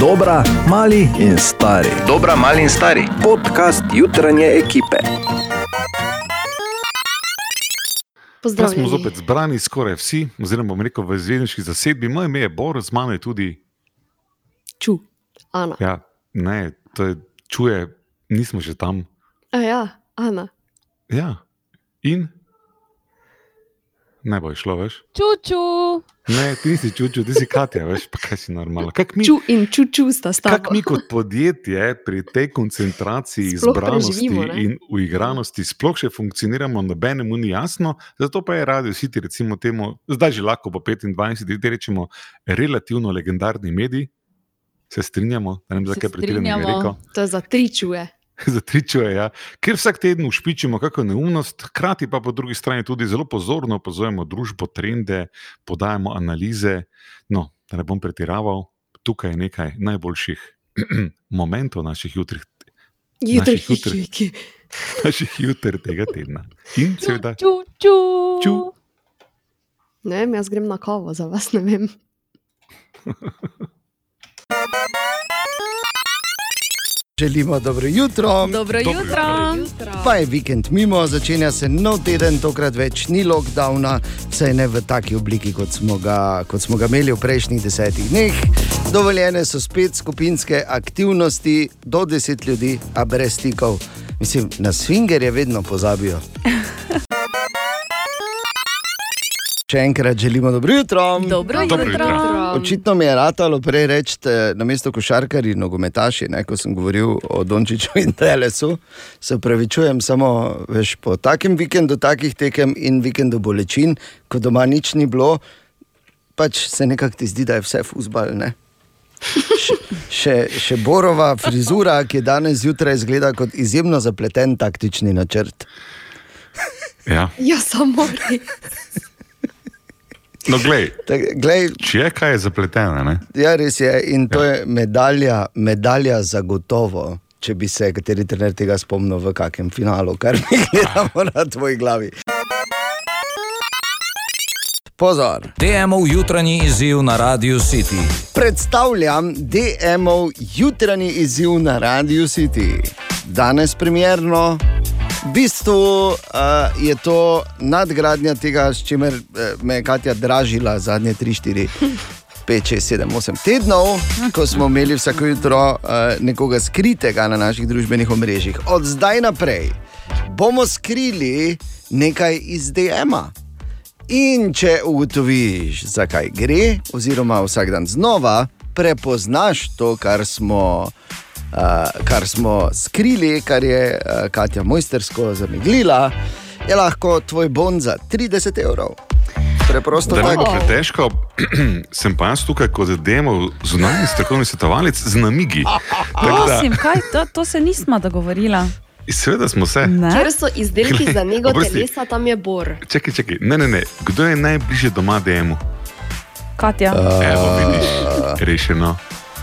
Dobra, mali in stari. Dobra, mali in stari. Podcast jutranje ekipe. Pa Pozdravljeni. smo zopet zbrani, skoraj vsi, oziroma bom rekel v zvezdniški zasedbi. Moje ime je Bor, z mano je tudi. Ču, Ana. Ja, ne, to je čuje, nismo že tam. A ja, Ana. Ja, in ne bo šlo, veš. Čuču, Ne, ti nisi čučil, ti si Katja, veš, pa kaj si normalno. Kak mi, Ču in čuču sta sta. kak mi kot podjetje pri tej koncentraciji, Sploh izbranosti in uigranosti sploh še funkcioniramo, nobenemu ni jasno. Zato pa je radio City, recimo temu, zdaj že lahko po 25, da rečemo, relativno legendarni medij. Se strinjamo, da ne vem, Se zakaj rekel. To je za tri čuje. za tri čuje, ja. ker vsak teden ušpičimo kakšno neumnost, hkrati pa po drugi strani tudi zelo pozorno opazujemo družbo, trende, podajamo analize. No, da ne bom pretiraval, tukaj je nekaj najboljših momentov naših jutrih, jutri. jutri. naših jutr tega tedna. In seveda, ču, ču. Ču. Ne vem, jaz grem na kavo za vas, ne vem. Želimo dobro jutro. Dobro Dobro jutro. Pa je vikend mimo, začenja se nov teden, tokrat več ni lockdowna, vsaj ne v taki obliki, kot smo ga, kot smo ga imeli v prejšnjih desetih dneh. Dovoljene so spet skupinske aktivnosti, do deset ljudi, a brez stikov. Mislim, na swingerje vedno pozabijo. Še enkrat želimo dobro jutro. Dobro Dobro jutro. jutro. Očitno mi je ratalo prej reči, na mesto košarkari in nogometaši, ne, ko sem govoril o Dončiću in Telesu. Se upravičujem, samo veš, po takem vikendu, takih tekem in vikendu bolečin, ko doma nič ni bilo, pač se nekako ti zdi, da je vse fusbal. Ne? Še, še, še Borova frizura, ki je danes zjutraj izgleda kot izjemno zapleten taktični načrt. ja. Ja, samo res. No, glej, Tak, glej, če je kaj je zapleteno, ne? Ja, res je. In to je medalja, medalja za gotovo, če bi se kateri trener tega spomnil v kakem finalu, kar mi gledamo na tvoji glavi. Pozor, DM-ov jutranji izziv na Radio City. predstavljam DM-ov jutranji izziv na Radio City. Danes premjerno. V bistvu uh, je to nadgradnja tega, s čimer uh, me je Katja dražila zadnje 3, 4, 5, 6, 7, 8 tednov, ko smo imeli vsako jutro uh, nekoga skritega na naših družbenih omrežjih. Od zdaj naprej bomo skrili nekaj iz DM-a. In če ugotoviš, zakaj gre, oziroma vsak dan znova prepoznaš to, kar smo, kar smo skrili, kar je uh, Katja mojstersko zameglila, je lahko tvoj bon za 30 evrov. Preprosto Da ne bo tako. pretežko, sem pa jaz tukaj kot demo zunanji strokovni svetovalec z namigi. Prosim, kaj to, to se nismo dogovorila. seveda smo se. Ne? Ker so izdelki za njego Oprosti. telesa, tam je bor. Čakaj, čakaj, ne, ne, ne. Kdo je najbližje doma DM-u? Katja. Evo, vidiš, rešeno,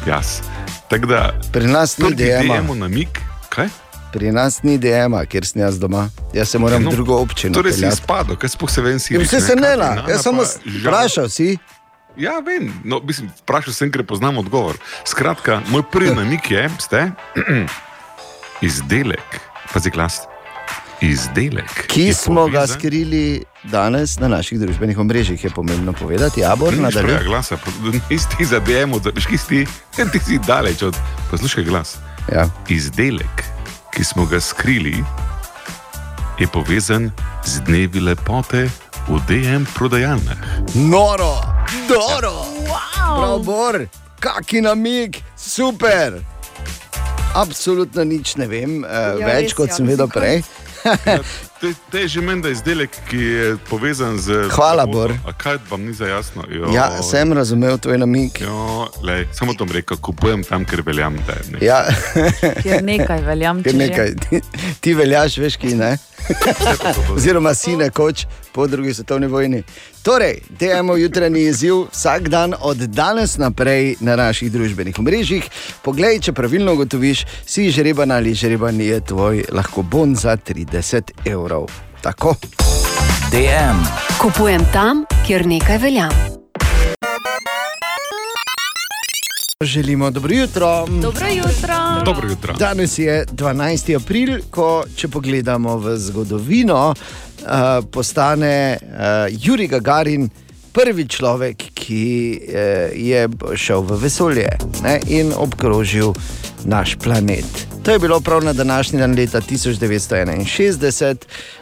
jaz. Tako da, Pri nas ni DM-a, DM-u namig, kaj? pri nas ni DM-a, kjer sem jaz doma. Jaz se moram No, drugo občino. Torej si peljati. izpadel, kaj sploh se vem si. Ja, Vse se ne da, jaz samo vprašal si. Ja, vem, no, mislim, vprašal sem, ker poznam odgovor. Skratka, moj prvi namik je, ste, izdelek, pazi glas, izdelek. Ki smo ga skrili danes na naših družbenih omrežjih, je pomembno povedati. Abor, Nič prej nadaljuj. glasa, nisi za veš, ki si, ti si daleč od. Poslušaj glas. Ja. Izdelek, ki smo ga skrili, je povezan z dnevi lepote v DM prodajalnah. Noro, dobro, wow. bor, kaki namig, super. Absolutno nič ne vem, uh, Ja, več res, kot ja. sem vedel prej. Ja, to, je- to je že menda izdelek, ki je povezan z. Hvala, lepoto. Bor. A kaj vam ni za jasno? Jo, Ja, sem razumel tvoj namig. Jo, lej, samo to rekel, kupujem tam, ker veljam. Da, je nekaj. Ja, Ker nekaj veljam, ker nekaj, ti, ti veljaš, veš, ki ne. Oziroma si nekoč po drugi svetovni vojni. Torej, dejemo jutranji izziv vsak dan od danes naprej na naših družbenih omrežjih. Poglej, če pravilno ugotoviš, si žreban ali žreban je tvoj lahko bon za 30 evrov. Tako. DM. Kupujem tam, kjer nekaj velja. Želimo dobro jutro. Dobro jutro. Dobro jutro. Danes je 12. april, ko, če pogledamo v zgodovino, uh, postane uh, Juri Gagarin prvi človek, ki uh, je šel v vesolje ne, in obkrožil naš planet. To je bilo prav na današnji dan leta 1961,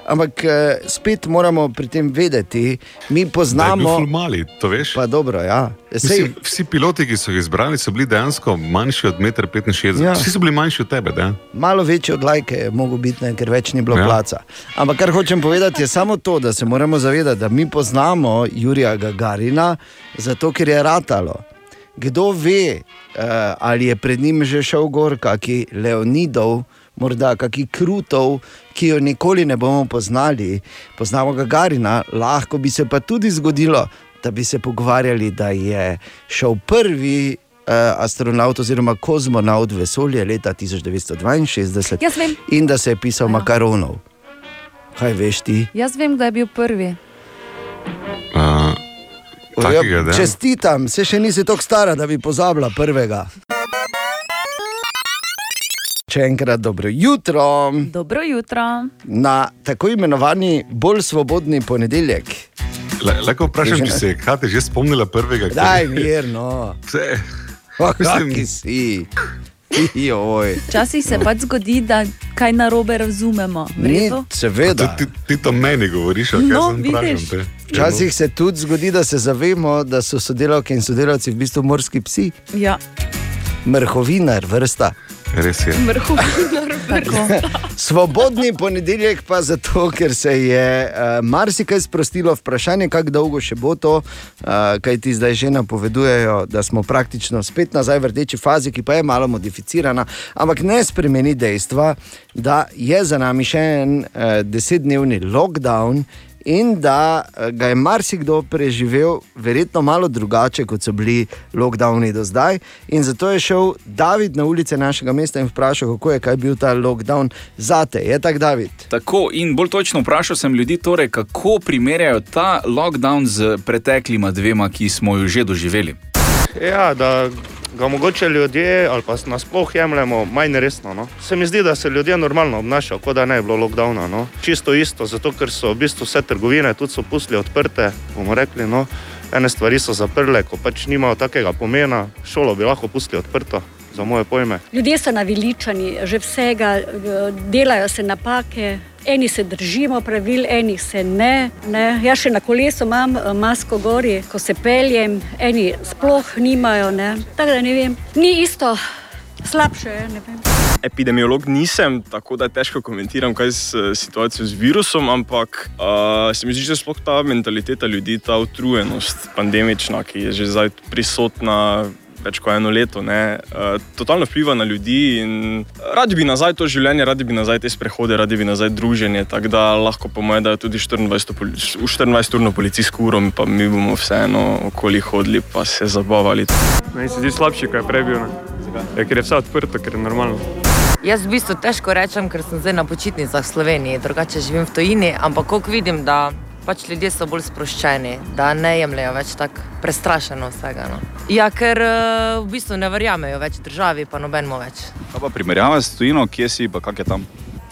ampak eh, spet moramo pri tem vedeti, mi poznamo. ful mali, to veš? Pa dobro, ja. Sej, Mislim, vsi piloti, ki so jih izbrali, so bili dejansko manjši od 1,65 m. Ja. Ja. Vsi so bili manjši od tebe. Da? malo večji od lajke je mogel biti, ne, ker več ni bilo ja. Ja. placa. Ampak kar hočem povedati, je samo to, da se moramo zavedati, da mi poznamo Jurija Gagarina, zato ker je ratalo. Kdo ve, uh, ali je pred njim že šel gor, kaki Leonidov, morda kaki Krutov, ki jo nikoli ne bomo poznali. Poznamo Gagarina, lahko bi se pa tudi zgodilo, da bi se pogovarjali, da je šel prvi. Uh, astronaut oziroma kozmonaut v vesolje leta 1962 Jaz vem. in da se je pisal Ja. makaronov. Kaj veš ti? Jaz vem, da je bil prvi. Uh, Takega, Ja, čestitam, se še nisi tako stara, da bi pozabila prvega. Še enkrat dobro jutro Dobro jutro. na tako imenovani bolj svobodni ponedeljek. Lahko vprašam, če se je Kati že spomnila prvega. Daj mirno, Vse. kakšni si. Včasih se pač zgodi, da kaj narobe razumemo. Ni, seveda. Ti, ti to meni govoriš, ali No, kaj sem te? Včasih se tudi zgodi, da se zavemo, da so sodelavke in sodelavci v bistvu morski psi, Ja, mrhovinar, vrsta. Res je. tako. Svobodni ponedeljek pa zato, ker se je uh, marsikaj sprostilo, vprašanje, kako dolgo še bo to, uh, kaj ti zdaj že napovedujejo, da smo praktično spet nazaj v rdeči fazi, ki pa je malo modificirana, ampak ne spremeni dejstva, da je za nami še en uh, desetdnevni lockdown. In da eh, ga je marsikdo preživel, verjetno malo drugače, kot so bili lockdowni do zdaj. In zato je šel David na ulice našega mesta in vprašal, kako je kaj bil ta lockdown zate. Je tak, David? Tako in bolj točno vprašal sem ljudi, torej, kako primerjajo ta lockdown z preteklima dvema, ki smo jo že doživeli. Ja, da ga mogoče ljudje ali pa nasploh jemljemo manj resno. No. Se mi zdi, da se ljudje normalno obnašajo, kot da ne bi bilo lockdowna. No. Čisto isto, zato ker so v bistvu vse trgovine tudi so pustili odprte, bomo rekli. No. Ene stvari so zaprle, ko pač nimajo takega pomena, šolo bi lahko pustili odprto, za moje pojme. Ljudje so naveličani že vsega, delajo se napake. Eni se držimo pravil, eni se ne. ne. Jaz še na kolesu imam eh, masko gori, ko se peljem, eni sploh nimajo. Ne. Tako da ne vem, ni isto, slabše je. Epidemiolog nisem, tako da težko komentiram, kaj je situacija z virusom, ampak uh, se mi zdi, da sploh ta mentaliteta ljudi, ta utrujenost pandemična, ki je že zdaj prisotna. Več kot eno leto, ne, uh, totalno vpliva na ljudi. in Radi bi nazaj to življenje, radi bi nazaj te sprehode, radi bi nazaj druženje. Tako da lahko po mojem, da je tudi 24 poli- 24-urno policijsko uro, pa mi bomo vseeno okoli hodili pa se zabavali. Meni se zdi slabši, kot je prej bil. ne. Ja, ker je vse odprto, ker je normalno. Jaz v bistvu težko rečem, ker sem zdaj na počitnicah v Sloveniji, drugače živim v tujini, ampak koliko vidim, da pač ljudje so bolj sproščeni, da ne jemljajo več tako prestrašeno vsega. No. Ja, ker eh, v bistvu ne verjamejo več državi, pa nobenemu več. Kaj pa primerjava s tujino, kje si, pa kak je tam?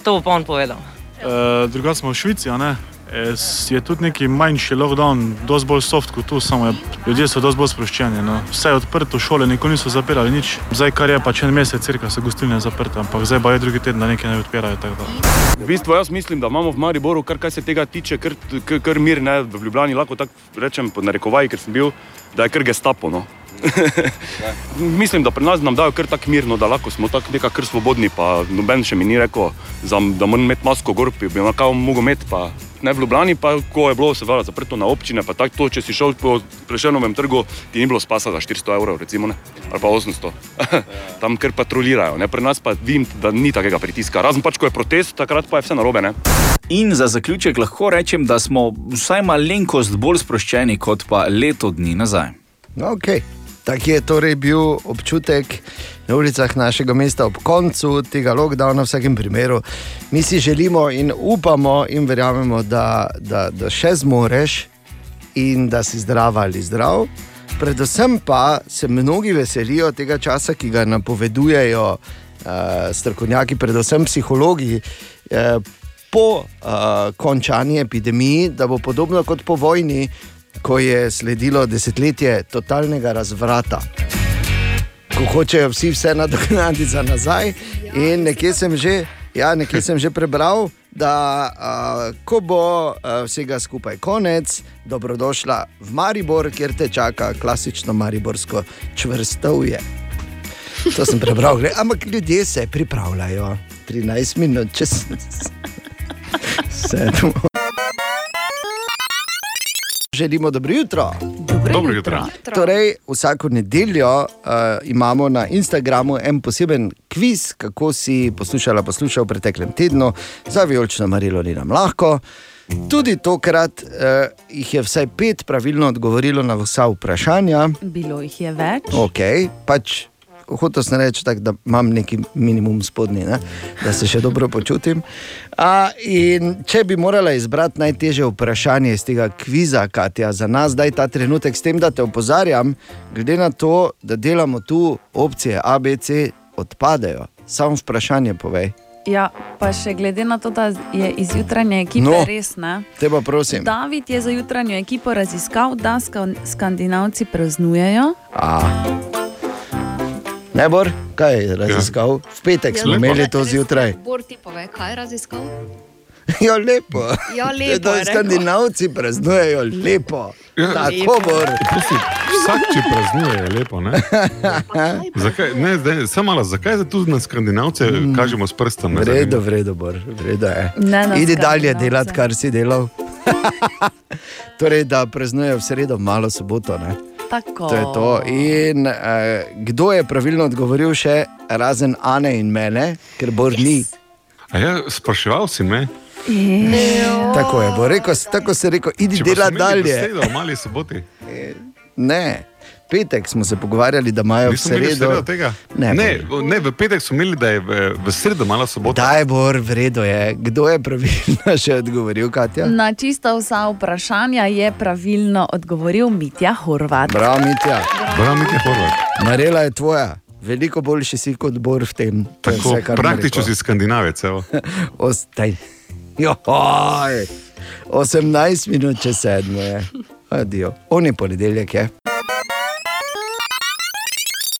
To bo pa on povedal. Uh, drugače smo v Švici, a ne? Je tudi neki manjši lockdown, dosti bolj soft kot tu, samo je, ljudje so dosti bolj sproščeni. No. Vse je odprto, šole nikoli niso zapirali, nič. Zdaj, kar je pač en mesec, cirka so gostilne zaprte, ampak zdaj pa je drugi teden, da nekaj ne odpirajo. V bistvu jaz mislim, da imamo v Mariboru, kar, kar se tega tiče, kar, kar, kar mir, ne, v Ljubljani lahko tako rečem, pod narekovaji, ker sem bil, da je kar gestapo. No. mislim, da pri nas nam dajo kar tako mirno, da lahko smo tako nekako kar svobodni, pa noben še mi ni rekel, da moram imeti masko gor, bi bi nekako mogel imeti. Pa, Ne v Ljubljani, pa ko je bilo seveda zaprto na občine, pa tako, če si šel po Prešenovem trgu, ti ni bilo spasa za 400 evrov, recimo, ne, ali pa 800. Tam kar patrolirajo, ne, pri nas pa vidim, da ni takega pritiska. Razen pač, ko je protest, takrat pa je vse narobe. Ne. In za zaključek lahko rečem, da smo vsaj malenkost bolj sproščeni kot pa leto dni nazaj. Okay. Tak je torej bil občutek na ulicah našega mesta ob koncu tega lockdowna, v vsakem primeru. Mi si želimo in upamo in verjamemo, da, da, da še zmoreš in da si zdrav ali zdrav. predvsem pa se mnogi veselijo tega časa, ki ga napovedujejo uh, strokovnjaki, predvsem psihologi. Uh, Po uh, končani epidemiji, da bo podobno kot po vojni, ko je sledilo desetletje totalnega razvrata, ko hočejo vsi vse nadoknaditi za nazaj. In nekje sem že, ja, nekje sem že prebral, da uh, ko bo uh, vsega skupaj konec, dobrodošla v Maribor, kjer te čaka klasično mariborsko čvrstovje. To sem prebral, gled, ampak ljudje se pripravljajo. 13 minut čez sedmo. Želimo dobro jutro. Dobro Dobro jutro. Torej, vsako nedeljo uh, imamo na Instagramu en poseben kviz, kako si poslušala, poslušala v preteklem tednu, za vijolično Marilo ni nam lahko. Tudi tokrat uh, jih je vsaj pet pravilno odgovorilo na vsa vprašanja. Bilo jih je več. Ok, pač hotel sem reči, tak, da imam neki minimum spodnji, ne? da se še dobro počutim. A, če bi morala izbrati najtežje vprašanje iz tega kviza, Katja, za nas zdaj ta trenutek, s tem, da te opozarjam, glede na to, da delamo tu opcije A, B, C, odpadejo. Samo vprašanje povej. Ja, pa še glede na to, da je iz jutranje ekipe No. res ne. Te pa prosim. David je za jutranjo ekipo raziskal, da ska- Skandinavci praznujejo. A. Ne bor, kaj je raziskal? V petek smo imeli to zjutraj. Bor ti pove, kaj je raziskal? Ja, lepo. Ja, lepo rekel. skandinavci praznujejo lepo. Ja, Tako bor. Prosim, Vsak, če praznuje, je lepo. Ne? Zakaj, ne, zdaj, samo malo, zakaj se tu na skandinavce mm. kažemo s prstom? V redu, v redu, bor, v redu je. Ne na Idi dalje delati, kar si delal. torej, da praznujejo v sredo, malo soboto. Ne? Tako. To je to. In uh, kdo je pravilno odgovoril, še razen Ane in mene, ker Bor yes. ni. A ja, spraševal si me. Tako je, bo rekel, tako se je rekel, idi Če pa delati smo imeli v dalje. Sredo, v mali soboti. Ne, petek smo se pogovarjali, da imajo v Nismo imeli v sredo. tega? Ne, ne, ne, v petek smo imeli, da je v, v sredo mala sobota. Daj, Bor, v redu je. Kdo je pravilno še odgovoril, Katja? Na čisto vsa vprašanja je pravilno odgovoril Mitja Horvat. Bravo, Mitja. Bravo, Mitja Horvat. Marela je tvoja. Veliko boljši si kot Bor v tem. Je Tako, vse, praktično si skandinavec. Ostaj. Joj, 18 minut čez sedmo je. Adijo. On je ponedeljek. Je.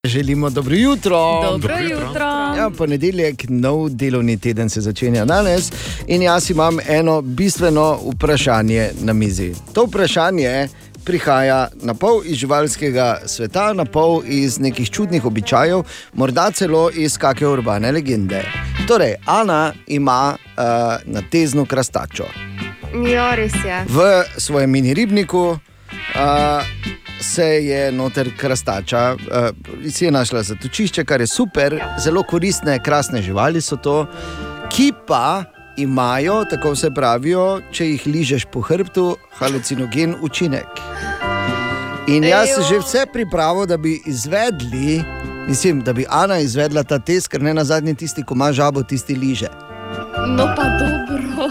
Želimo dobro jutro. Dobro jutro. Ja, ponedeljek, nov delovni teden se začenja danes in jaz imam eno bistveno vprašanje na mizi. To vprašanje prihaja na pol iz živalskega sveta, na pol iz nekih čudnih običajev, morda celo iz kakšne urbane legende. Torej, Ana ima uh, na teznu krastačo. Ja, res je. V svojem mini ribniku uh, se je noter krastača, uh, si je našla zatočišče, kar je super, zelo koristne, krasne živali so to, ki pa imajo, tako vse pravijo, če jih ližeš po hrbtu, halucinogen učinek. In jaz sem že vse pripravil, da bi izvedli, mislim, da bi Ana izvedla ta test, ker ne na zadnji tisti, ko ima žabo, tisti liže. No, pa dobro.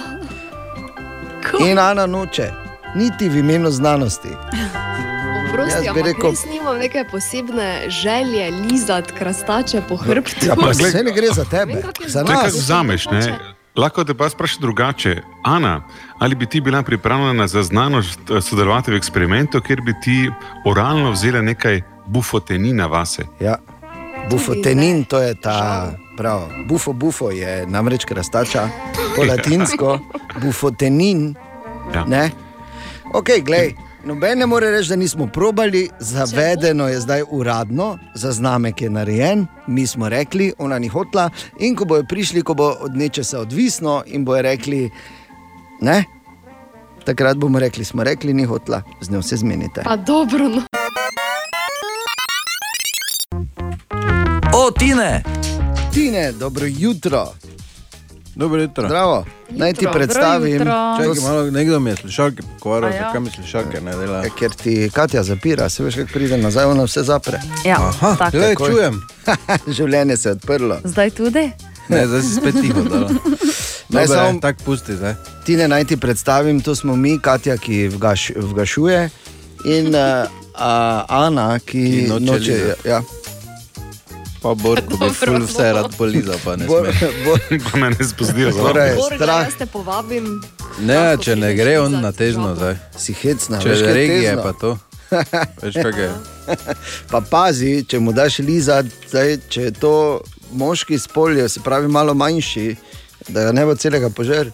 In Ana noče, niti v imenu znanosti. Prosti, Jaz bi ampak rekel- res nimam neke posebne želje lizati krastače po hrbtu. Ja, pa vse ne gre za tebe, za nas. vzameš. Ne? Lahko te pa sprašujem drugače. Ana, ali bi ti bila pripravljena za znanost eh, sodelovati v eksperimentu, kjer bi ti oralno vzela nekaj bufotenina vase? Ja. Bufotenin, to je ta prav. Bufo, bufo je namreč krastača, po latinsko, bufotenin. Ja. Ne? Ok, glej. Noben ne more reči, da nismo probali, zavedeno je zdaj uradno, zaznamek je narejen, mi smo rekli, ona ni hotla. In ko bojo prišli, ko bo od nečesa odvisno, in bojo rekli, ne, takrat bomo rekli, smo rekli, ni hotla, z njo se zmenite. Pa dobro, no. O, Tine! Tine, dobro jutro. Dobro jutro. Zdravo. Naj ti predstavim. Jutro. Čakaj, malo, nekdo mi je slušalke pokvaril, A ja? zakaj mi slušalke ne dela. Ja, ker ti Katja zapira, se veš, kako pride nazaj, ona vse zapre. Ja, Aha, tako. Takoj. čujem. Življenje se je odprlo. Zdaj tudi? Ne, zdaj si spet tiho. Naj Dobre, samo- Tako pusti zdaj. Ti ne naj ti predstavim, to smo mi, Katja, ki vgaš, vgašuje. In uh, a, Ana, ki, Ki noče noče. Ja. Pa Borko bi ful vse rad poliza, pa ne Bor, sme. bor, Pa me ne spozdijo za Torej, Borga, strah. jaz te povabim. Ne, če ne gre on na težno zdaj. Si hecna, Če veš, kaj je je regije, tezno? pa to. Veš, kak je. Pa pazi, če mu daš lizat, zdaj, če je to moški spolje, se pravi malo manjši, da ga ne bo celega požar.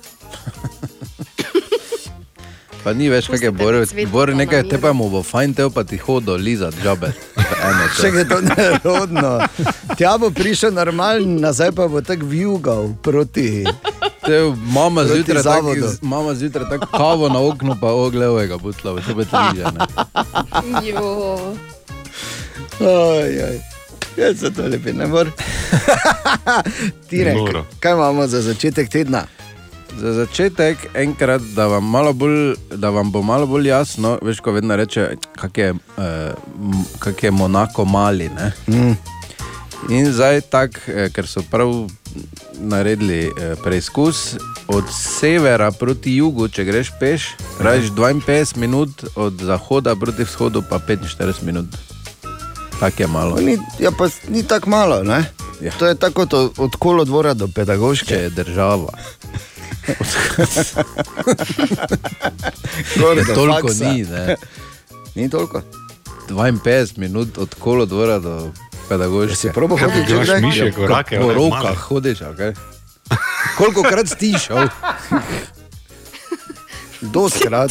Pa ni več, kak je Pustite Bor. cvetnika Bor nekaj te pa mu bo fajn, te pa ti hodo lizat žabe. Eno Še je to nerodno. Tja bo prišel normalen, nazaj pa bo tako vijugal proti. Te, mama zjutraj tako, mama zjutraj tako kavo na oknu, pa oglevega butla, to bi ti liže. ne. Jo. Oj, oj. Ja, se to lepi, ne mor. Tine, Noro. kaj imamo za začetek tedna? Za začetek, enkrat, da vam, malo bolj, da vam bo malo bolj jasno, veš, ko vedno reče, kak je, eh, kak je Monako mali. Ne? Mm. In zdaj tak, eh, ker so prav naredili eh, preizkus od severa proti jugu, če greš peš, rajiš 52 minut, od zahoda proti vzhodu pa 45 minut. Tako je malo. Ni, ja, pa ni tako malo, ne? Ja. To je tako od, od kolodvora do pedagoške. Če je država. Do toliko faksa. ni. Ne? Ni toliko. 52 minut od kolodvora do pedagoške. si probal hoditi že Imaš mišje Ja, korake, Po rokah hodiš, okay? Koliko krat si šel? Doskrat.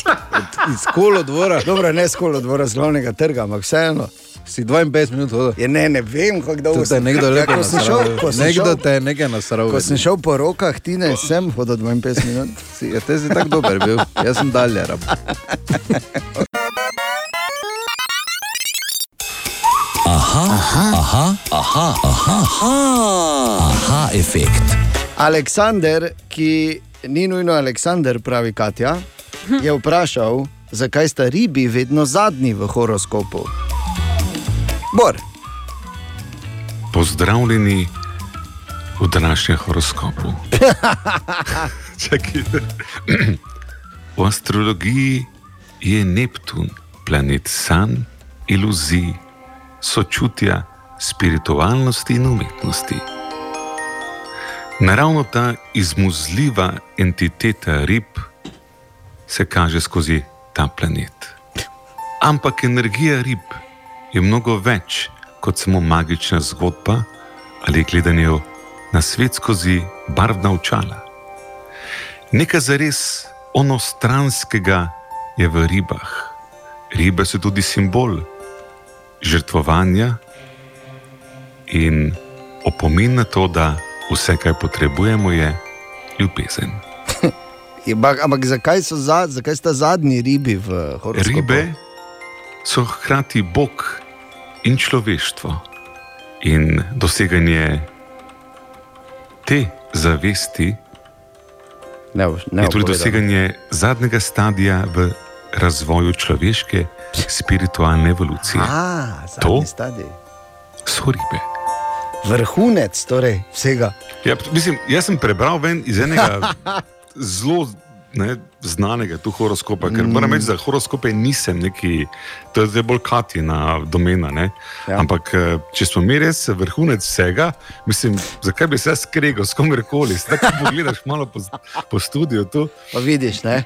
Iz kolodvora. Dobro, ne z kolodvora, z glavnega trga, ampak vseeno. Si 52 minut hodil. Je, ne, ne vem, kako dolgo je nekdo Ja, ko sem šel, ko sem Nekdo šel, te je nekaj nasral. ko sem šel po rokah, ti ne sem hodil 52 minut. Si, ja, te si tako dober bil, jaz sem dalje. Rab. Aha, aha, aha, aha, aha, aha, aha efekt. Aleksandr, ki ni nujno Aleksandr, pravi Katja, je vprašal, zakaj sta ribi vedno zadnji v horoskopu. Bor, Pozdravljeni v današnjem horoskopu. Čakaj. v astrologiji je Neptun planet sanj, iluzij, sočutja, spiritualnosti in umetnosti. Naravno ta izmuzljiva entiteta rib se kaže skozi ta planet. Ampak energija rib je mnogo več kot samo magična zgodba ali gledanje na svet skozi barvna očala. Nekaj zares onostranskega je v ribah. Ribe so tudi simbol žrtvovanja in opomin na to, da vse, kar potrebujemo, je ljubezen. ampak, ampak zakaj, za, zakaj sta zadnji ribi v horoskopu? Ribe so hkrati Bog in človeštvo. In doseganje te zavesti ne, boš- ne je tudi doseganje zadnjega stadija v razvoju človeške spiritualne evolucije. A, To zadnji stadij. so ribe. Vrhunec torej, vsega. Ja, mislim, jaz sem prebral ven iz enega zelo ne, znanega tu horoskopa, ker moram reči, da horoskope nisem neki, to je zdaj bolj Katina domena. Ne? Ja. Ampak eh, če smo mi res vrhunec vsega, mislim, zakaj bi se jaz skregal s komerkoli, tako pogledaš malo po, po studiu tu. Pa vidiš, ne?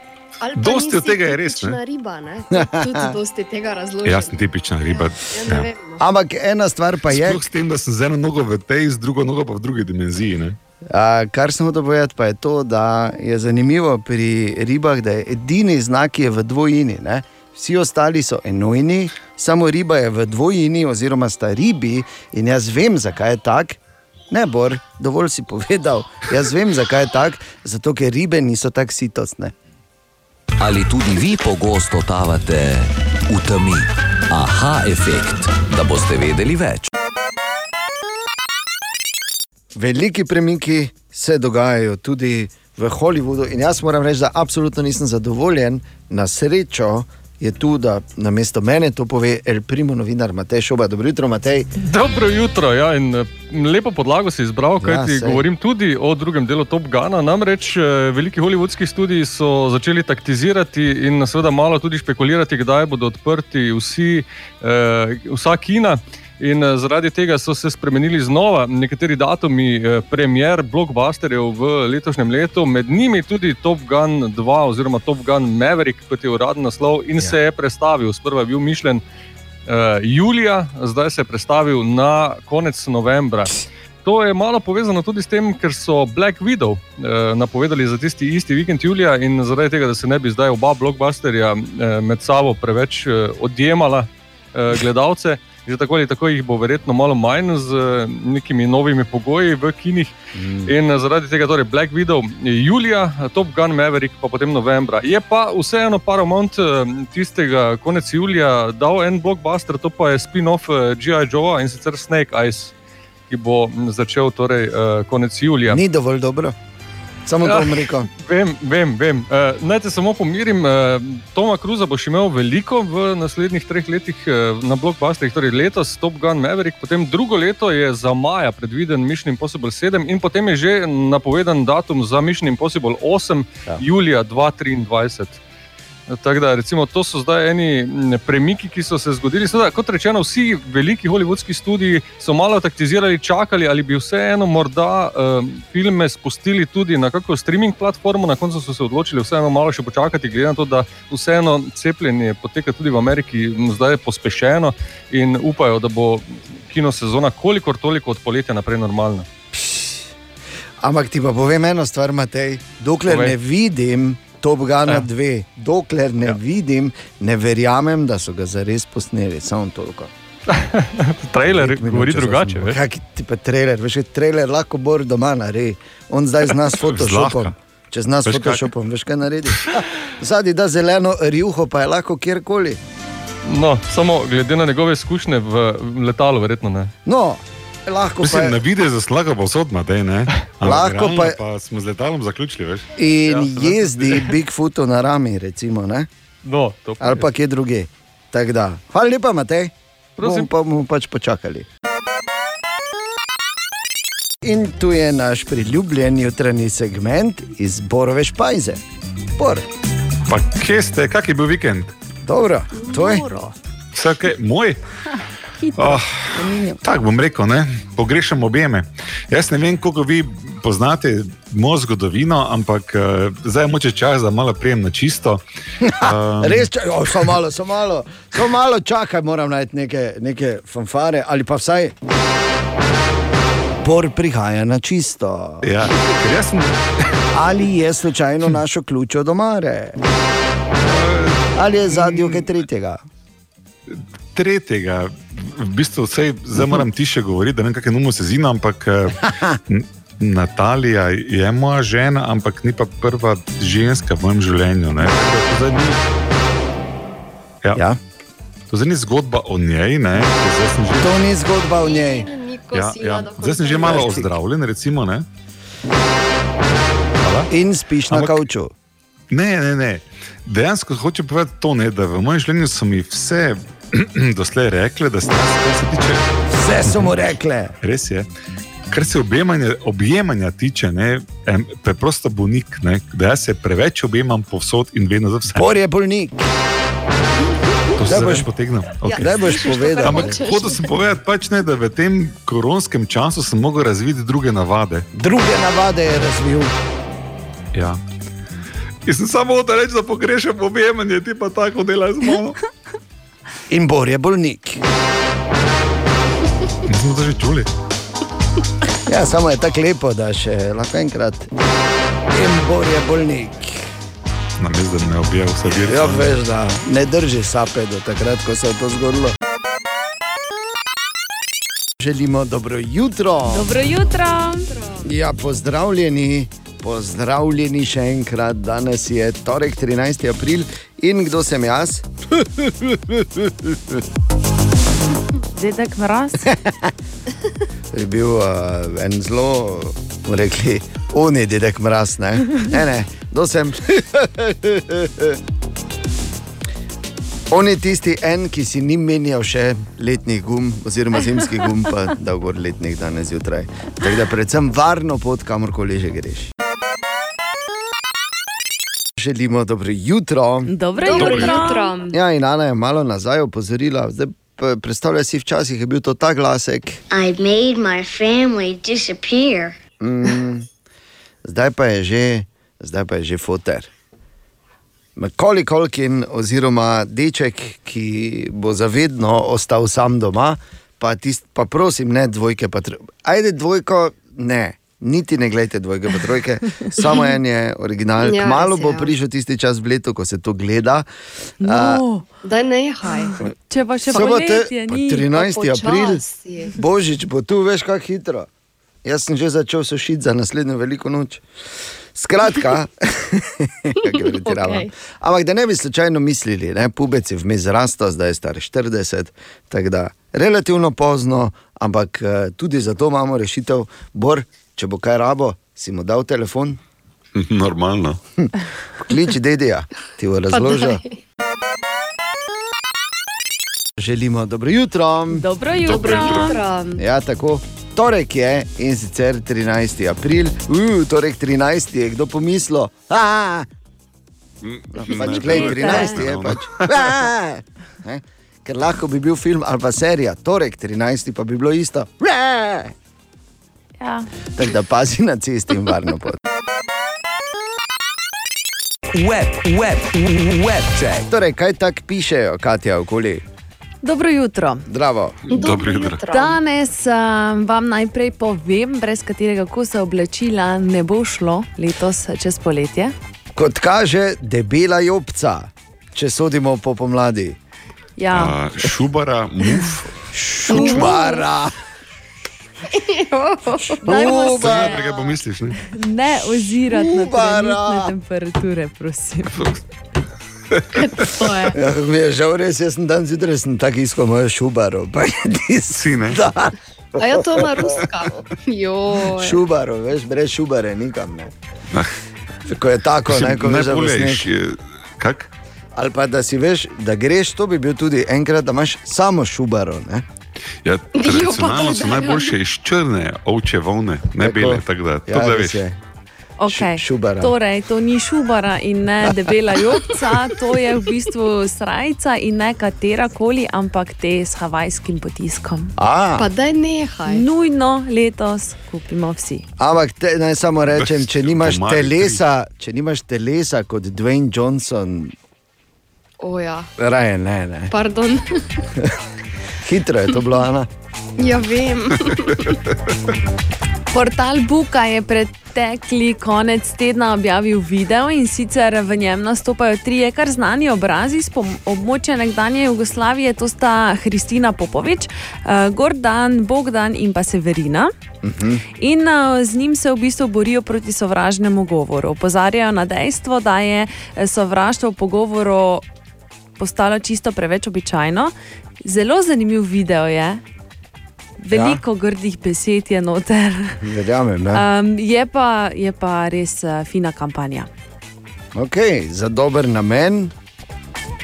Dosti od tega je res, tipična ne? riba, ne? Tudi dosti tega razloži. Jaz sem tipična riba. Ja, ne vem, no. Ampak ena stvar pa je, Sploh s tem, da sem z eno nogo v tej, z drugo nogo pa v drugi dimenziji. Ne? A, kar sem hotel povedati, pa je to, da je zanimivo pri ribah, da je edini znak ki je v dvojini. Ne? Vsi ostali so enojni, samo riba je v dvojini, oziroma sta ribi. In jaz vem, zakaj je tako. Ne, Bor, dovolj si povedal. Jaz vem, zakaj je tako, zato ker ribe niso tako sitostne. Ali tudi vi pogosto totavate v temi? Aha efekt, da boste vedeli več. Veliki premiki se dogajajo tudi v Hollywoodu, in jaz moram reči, da absolutno nisem zadovoljen. Na srečo je tu, da na mesto mene to pove El Primo, novinar Matej Šoba. Dobro jutro, Matej. Dobro jutro, ja, in eh, lepo podlago si izbral, kaj Ja, ti sej. govorim tudi o drugem delu Top Gana. Namreč eh, veliki hollywoodski studiji so začeli taktizirati in seveda malo tudi špekulirati, kdaj bodo odprti vsi, eh, vsa kina. In eh, zaradi tega so se spremenili znova nekateri datumi eh, premier blockbusterjev v letošnjem letu, med njimi tudi Top Gun 2 oziroma Top Gun Maverick, kot je uradni naslov, in ja. se je prestavil. Sprva je bil mišljen uh, julija, zdaj se je prestavil na konec novembra. To je malo povezano tudi s tem, ker so Black Widow eh, napovedali za tisti isti vikend julija in zaradi tega, da se ne bi zdaj oba blockbusterja eh, med sabo preveč eh, odjemala eh, gledalce. Že tako ali tako jih bo verjetno malo manj z eh, nekimi novimi pogoji v kinih. Mm. In eh, zaradi tega, torej Black Widow je julija, Top Gun Maverick pa potem novembra. Je pa vseeno Paramount eh, tistega konec julija dal en blockbuster, to pa je spin-off eh, G.I. Joe in sicer Snake Eyes, ki bo začel torej eh, konec julija. Ni dovolj dobro. Samo to bom rekel. Vem, vem. vem. Uh, naj te samo pomirim. Uh, Toma Cruza boš imel veliko v naslednjih treh letih uh, na blockbusterjih, torej letos Top Gun Maverick, potem drugo leto je za maja predviden Mission Impossible 7 in potem je že napovedan datum za Mission Impossible 8, ja. julija 2023. Tako da, recimo, to so zdaj eni premiki, ki so se zgodili. Seveda, kot rečeno, vsi veliki hollywoodski studiji so malo taktizirali, čakali, ali bi vseeno morda um, filme spustili tudi na kakšno streaming platformo. Na koncu so se odločili vseeno malo še počakati, glede na to, da vseeno cepljenje poteka tudi v Ameriki zdaj pospešeno in upajo, da bo kino sezona kolikor toliko od poletja naprej normalna. Ampak ti pa povem eno stvar, Matej. Dokler Povej. ne vidim Top Gana Ja. 2, dokler ne ja. vidim, ne verjamem, da so ga zares posneli. Samo toliko. Trailer minut, govori če drugače. Kak ti pa trailer, veš, trailer lahko bor doma naredi. On zdaj zna s Photoshopom. Zlahka. Če zna s Veš, kak- Photoshopom, veš kaj naredi. Zadnji da zeleno rjuho, pa je lahko kjerkoli. No, samo glede na njegove izkušnje v letalu, verjetno ne. No, lahko pa Mislim, je. na videz za slaga povsod, Matej, ne? Lahko pa je- pa smo z letalom zaključili, veš? In jezdi Bigfootu na rami, recimo. Ne? No, to pa Ali je. pa kje druge. Tako da, hvala lepa, Matej. Prosim. Pa bomo pač počakali. In tu je naš priljubljen jutranji segment iz Borove špajze. Bor, Pa kje ste, kak je bil vikend? dobro, tvoj. Vse kaj, moj? Oh, Tako bom rekel, ne? pogrešam objeme. Jaz ne vem, koliko vi poznate mojo zgodovino, ampak uh, zdaj je moče čas, da malo prijem na čisto. Um, Res, če, oh, samo malo, samo malo, samo malo čakaj, moram najti neke, neke fanfare ali pa vsaj. Bor prihaja na čisto. Ja, sem. Ali je slučajno našo ključ od omare? Ali je zadnji kaj tretjega? tretjega, v bistvu vsej, zdaj moram tiše govoriti, da ne vem, kakšne numo se zina, ampak eh, Natalija je moja žena, ampak ni pa prva ženska v mojem življenju. ne. To ni- Ja. Ja. To zdaj ni zgodba o njej, ne? ker zdaj sem že, To ni zgodba o njej. ja, ja. zdaj sem že malo ozdravljen, recimo. Ne? In spiš na Ampak- kavču. Ne, ne, ne. Dejansko hočem povedati to, ne, da v mojem življenju so mi vse doslej rekle, da se kar se tiče. Vse so mu rekle. Res je. Kar se objemanja, objemanja tiče, ne, em, preprosto bolnik, ne, da jaz se preveč objemam povsod in vedno za vse. Bor je bolnik. To se boš- potegnil. Ja, daj boš povedal. Ampak hotel sem povedati, pač ne, da v tem koronskem času sem mogel razviti druge navade. Druge navade je razvil. Ja. In sem samo hotel reči, da pogrešam objemanje, ti pa tako delaš z mano. In Bor je bolnik. Mi smo to že čuli. Ja, samo je tako lepo, da še lahko enkrat. In Bor je bolnik. Namesto da me objel vse dirke. Ja, veš, da ne drži sape do takrat, ko se je to zgodilo. Želimo dobro jutro. Dobro jutro. Ja, pozdravljeni, pozdravljeni še enkrat. Danes je torek, 13. april in kdo sem jaz? Dedek mraz. je bil uh, en zelo, bomo rekli, oni dedek mraz. Ne, ne, ne rekli, oni dedek mraz. Kdo sem. On je tisti en, ki si ni menjal še letnih gum, oziroma zimskih gum, pa da gor letnih danes zjutraj. Tako da predvsem varno pot, kamorkoli že greš. Želimo dobro jutro. Dobro Dobro jutro. jutro. Ja, in Ana je malo nazaj opozorila. Zdaj, predstavljaj si, včasih je bil to ta glasek. I made my family disappear. Mm, zdaj pa je že, zdaj pa je že foter. Macaulay Colkin, oziroma deček, ki bo zavedno ostal sam doma, pa, tist, pa prosim, ne dvojke, pa trojke. Ajde, dvojko, ne. Niti ne gledajte dvojke, pa trojke, samo en je original. Ja, Malo je, bo ja. prišel tisti čas v letu, ko se to gleda. No, Daj nehaj. če pa še poletje pa ni. 13. april, božič bo tu, veš, kako hitro. Jaz sem že začel sušiti za naslednjo veliko noč. Skratka, kako pretiravam. Okej. Ampak da ne bi slučajno mislili, ne, pubec je vmes zrastel, zdaj je star 40, tako da relativno pozno, ampak eh, tudi za to imamo rešitev. Bor, če bo kaj rabo, si mu dal telefon, Normalno. kliči dedija, ti bo razložil. Želimo dobro jutro. Dobro jutro. Dobro jutro. Ja, tako. Torek je in sicer 13. april, uh, torek 13. je kdo pomislil. "A, No, pač, je 13 je pač. "A." Ne? Ker lahko bi bil film ali pa serija, torek 13. pa bi bilo isto. "A." Ja. Tako da pazi na cesti in varno pot. Web, web, web check. Torej, kaj tako pišejo, Katja, okoli? Dobro jutro. Zdravo. Dobro jutro. Danes um, vam najprej povem, brez katerega kosa oblačila ne bo šlo letos čez poletje. Kot kaže, debela jopca, če sodimo po pomladi. Ja, A, šubara, muf, Šumara. Je nekaj pomisliš, ne? ne ozirati na Ubara. trenutne temperature, prosim. To je. Ja, mi je žal, res jaz sem dan zjutraj sem tako iskal mojo šubaro. Pa je ti Si, ne? Da, A ja, to ima ruska. Joj. šubaro, veš, brez šubare nikam ne. Ko je tako, ne, ko sneg. je, kak? Ali pa da si veš, da greš, to bi bil tudi enkrat, da imaš samo šubaro. Ne? Ja, tradicionalno so najboljše iz črne ovče volne, ne Tako. bele, tako da to Ja, da veš. je. Okay. šubara. Torej, to ni šubara in ne debela jopca, to je v bistvu srajca in ne katera koli, ampak te s havajskim potiskom. A, Pa daj nehaj. Nujno letos kupimo vsi. ampak te, naj samo rečem, če nimaš, telesa, če nimaš telesa kot Dwayne Johnson, O ja, raje ne, ne. pardon. Hitro je to bilo, Ana. Ja, vem. Portal Buka je pretekli konec tedna objavil video in sicer v njem nastopajo trije kar znani obrazi z območja nekdanje Jugoslavije, to sta Kristina Popovič, eh, Gordan, Bogdan in pa Severina. In uh, z njim se v bistvu borijo proti sovražnemu govoru. Opozarjajo na dejstvo, da je eh, sovraštvo v pogovoru postalo čisto preveč običajno. Zelo zanimiv video je, veliko ja. grdih besed je noter. Verjamem. Ne? Um, je, pa, je pa res uh, fina kampanja. Okay, za dober namen,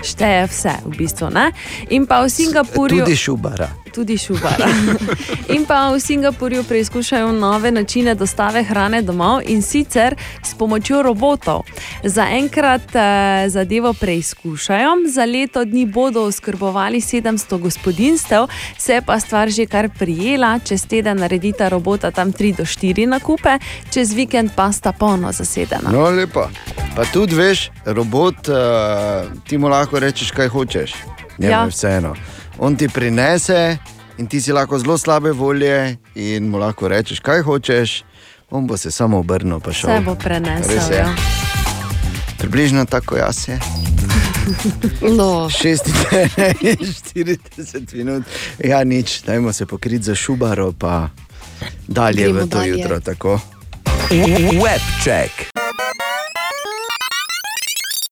Šteje vse, v bistvu. Ne? In pa v Singapurju. tudi šubara. Tudi šubara. In pa v Singapurju preizkušajo nove načine dostave hrane domov in sicer s pomočjo robotov. Zaenkrat eh, zadevo preizkušajo, za leto dni bodo oskrbovali 700 gospodinstev, se pa stvar že kar prijela, čez teden naredita robota tam 3 do 4 nakupe, čez vikend pa sta polno zasedena. No, lepo. Pa tudi veš, robot, uh, ti mu lahko rečeš, kaj hočeš. Njemu Ja. je vseeno. On ti prinese in ti si lahko zelo slabe volje in mu lahko rečeš, kaj hočeš. On bo se samo obrnil, pa šel. Vse bo prenesel. Res je. Ja. Približno tako jaz je. No. 46 minut, ja, nič, dajmo se pokriti za šubaro, pa dalje Gremo v to dalje. jutro. Tako. Web check.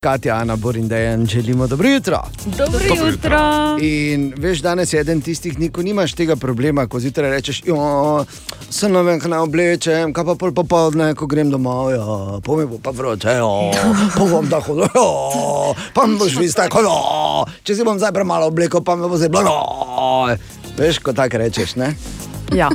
Katja, Ana, Borin, Dejan, želimo dobro jutro. Dobro Dobro jutro. In veš, danes je eden tistih dni, ko nimaš tega problema, ko zjutraj rečeš, jo, se ne vem, kaj naj oblečem, kaj pa pol popoldne, ko grem domov, ja, pa mi bo pa vroče, ja, pa bom tako, ja, pa mi boš vis tako, ja, če si bom zdaj premalo oblekel, pa mi bo zdaj bilo, ja. Veš, ko tako rečeš, ne? Ja.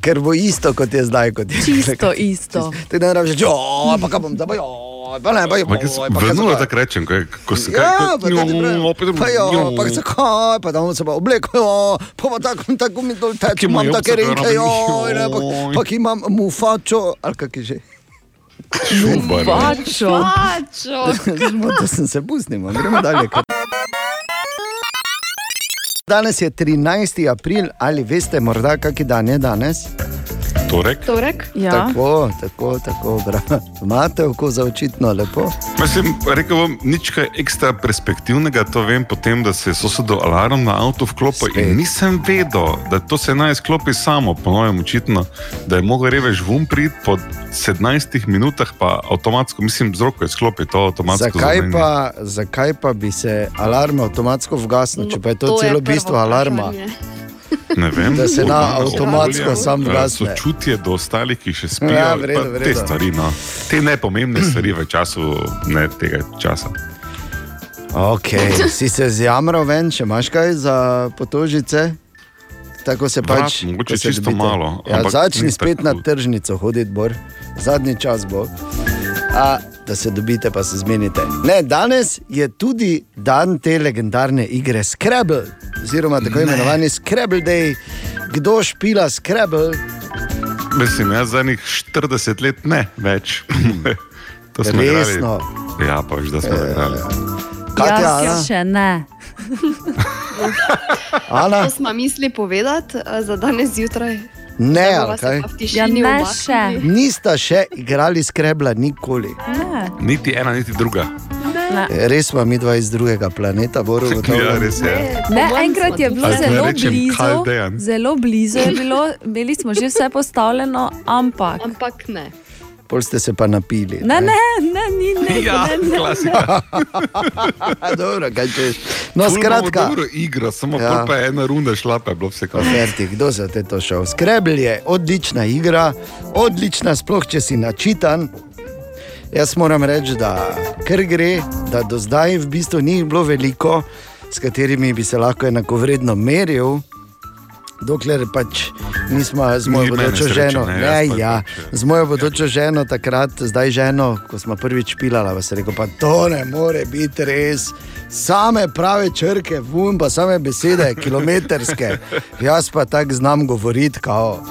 Ker bo isto, kot je zdaj. Kot je Čisto isto. Ti ne rabiš, ja, pa kaj bom zdaj, ja, pa ne, pa je jaz vedno tako rečem, ko, je- ko se kaj. Ja, tako njo, prav. opet- Pa jo, njo. pa zakaj, pa da bom se pa oblekel, jo, pa pa tako, tako mi dol teče, imam take reke, joj. ne, pa, pa ki imam mufačo, ali kak je že. Pačo. Pačo. Zmotil sem se, pustimo, gremo dalje. Danes je 13. april, ali veste morda, kak je dan je danes? Torek? Torek? Ja. Tako, tako, tako, bravo. Imate oko za očitno lepo. Mislim, rekel bom, nič kaj ekstra perspektivnega, to vem potem, da se je sosedov alarm na avto vklopil in nisem vedel, da to se naj sklopi samo, ponovim očitno, da je mogel revež vum priti po 17 minutah, pa avtomatsko, mislim, z roko je sklopil to avtomatsko. Zakaj zamenja. pa, zakaj pa bi se alarm avtomatsko vgasnil, če pa je to, to je celo prvo bistvo alarma? vprašanje. Vem, Da se na avtomatsko sam ja, ugasne. Sočutje do ostalih, ki še spijo. Ja, v redu, pa v Te stvari, no. te nepomembne stvari v času ne tega časa. Ok, si se zjamral ven, če imaš kaj za potožice? Tako se Vrat, pač. mogoče čisto dobite. malo, Ja, začni ni spet tako na tržnico hoditi, bor. zadnji čas bo. A, da se dobite, pa se zmenite. Ne, danes je tudi dan te legendarne igre Scrabble, oziroma tako imenovani Scrabble Day. Kdo špila Scrabble? Mislim, jaz zadnjih 40 let ne več. to smo Resno? igrali. Ja, pa veš, da smo igrali. Katja, Ana? Jaz še ne. Ana? To smo mislili povedati eh, za danes zjutraj. Ne, ali se kaj? Ja, ne umaknili. Nista še igrali Scrabble nikoli. Ne. Niti ena, niti druga. Ne. Res smo mi dva iz drugega planeta, Boro. Ja, res je. Ne, enkrat je bilo zelo rečem blizu, zelo blizu je bilo, imeli smo že vse postavljeno, ampak. Ampak ne. Pol ste se pa napili. Ne, ne, ne, ni ne. Ja, ne, ne, klasika. Dobro, kaj češ. No, Ful skratka. Dobro igro, samo Ja. pa je ena runda šla, pa je bilo vse kar. Ferti, kdo za te to šel? Scrabble je odlična igra, odlična, sploh če si načitan. Jaz moram reči, da kar gre, da do zdaj v bistvu ni bilo veliko, s katerimi bi se lahko enakovredno meril. Dokler pač nismo z mojo bodočo sreča, ženo, ne, ne, ja, z mojo bodočo ženo, takrat, zdaj ženo, ko smo prvič pilali, pa se rekel, pa to ne more biti res. Same prave črke, vum, pa same besede, kilometrske. Jaz pa tako znam govoriti, kao.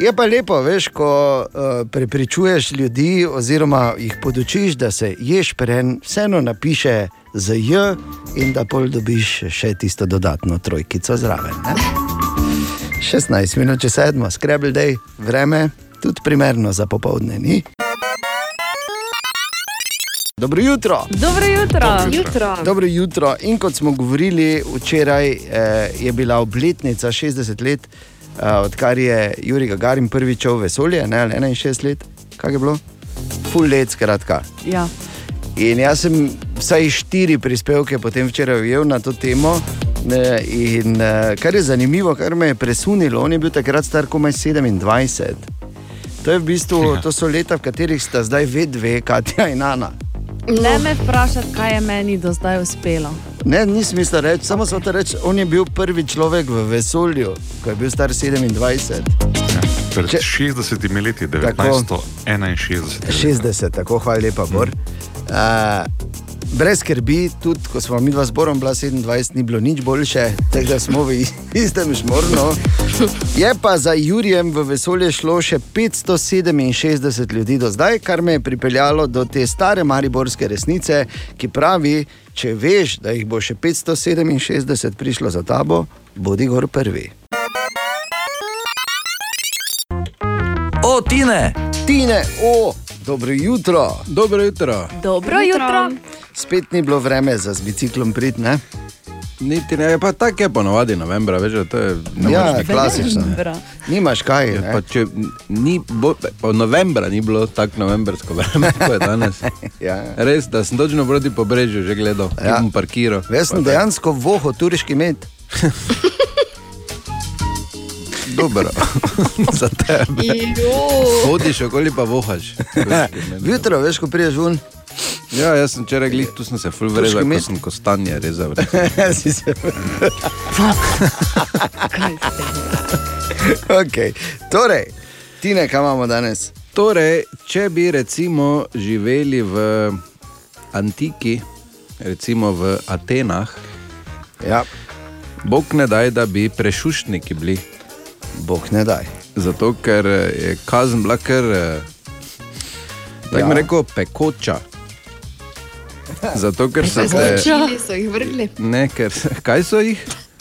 Je pa lepo, veš, ko uh, prepričuješ ljudi, oziroma jih podučiš, da se ješperen vseeno napiše z J in da pol dobiš še tisto dodatno trojkico zraven. Ne? 16 minut če sedmo, Scrabble Day, vreme, tudi primerno za popovdne. Ni? Dobro jutro. Dobro jutro. Jutro. Dobro jutro. In kot smo govorili včeraj, eh, je bila obletnica 60 let, eh, odkar je Juri Gagarin prvič v vesolje, ne ali 61 let, kaj je bilo? Full let, skratka. Ja. In jaz sem vsaj štiri prispevke potem včeraj ujel na to temo. Ne, In eh, kar je zanimivo, kar me je presunilo, on je bil takrat star komaj 27. To, je v bistvu, to so leta, v katerih sta zdaj ve dve, Katja in Ana. Ne me vprašati, kaj je meni do zdaj uspelo. Ne, ni smisla reči, samo so to reči. On je bil prvi človek v vesolju, ko je bil star 27. Pred 60 leti, Tako. 1961. 60, tako hvala lepa, Bor. Uh, brez skrbi, tudi ko smo mi dva zborom bila 27, ni bilo nič boljše, tako da smo v istem šmornu. Je pa za Jurijem v vesolje šlo še 567 ljudi do zdaj, kar me je pripeljalo do te stare mariborske resnice, ki pravi, če veš, da jih bo še 567 prišlo za tabo, bodi gor prvi. O, Tine! Tine, o, dobro jutro. Dobro jutro. Dobro jutro. Spet ni bilo vreme za z biciklom prid, ne? Niti ne, pa tako je ponovadi novembra, veš, da to je Ja, klasično. Nimaš kaj. Ja, ne? pa če ni, bo, pa novembra ni bilo tako novembrsko vreme, kot je danes. ja. Res, da sem točno proti pobrežju že gledal, Ja. ja. parkiral. Jaz sem dejansko voho turški med. Dobro, za tebe. Hodiš okoli pa vohaš. Jutro, veš, ko priješ ven. Ja, jaz sem včeraj glih, tu sem se full vrezal, Turški ko med. sem kostanje rezal. Si se- okay. Torej, Tine, kaj imamo danes? Torej, če bi recimo živeli v antiki, recimo v Atenah, ja. Bog ne daj, da bi prešuštniki bili. Bog ne daj. Zato, ker je kazen bila kar, eh, tako Ja. rekel, pekoča. Zato, ker so jih pčili, so jih vrgli. Ne, ker, kaj so jih?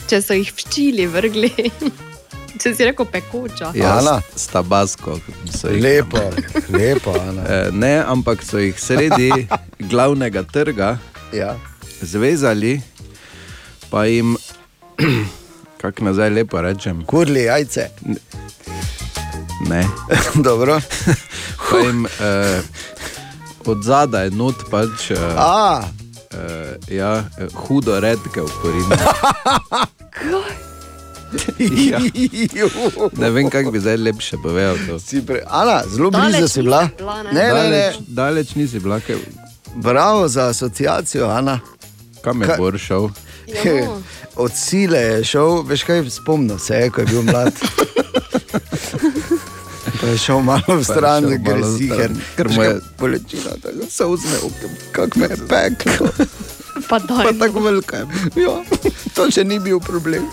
Če so jih pčili vrgli. Če si rekel pekoča. Ja, s tabasko. Lepo, lepo. Ana. Eh, Ne, ampak so jih sredi glavnega trga ja. zvezali, pa jim, kako nazaj lepo rečem, kurli jajce. Ne. Dobro. Pa jim eh, od zadaj not pač. Eh, A. Eh, ja, eh, hudo redke korinu. Ja. Ne vem, kako bi zdaj lepše povedal. To. Pre... Ana, zelo blizu si bila. Ne, ne, ne. Daleč, daleč nisi bila, kaj. Bravo za asociacijo, Ana. Kam je Ka- Bor šel? Od sile je šel, veš kaj, spomnil se je, ko je bil mlad. Pa je šel malo v je stran, ker v si ker mu je- bolečina, tako se vzme, kako me je peklo. Pa, daj, pa tako velika je. Ja, to še ni bil problem.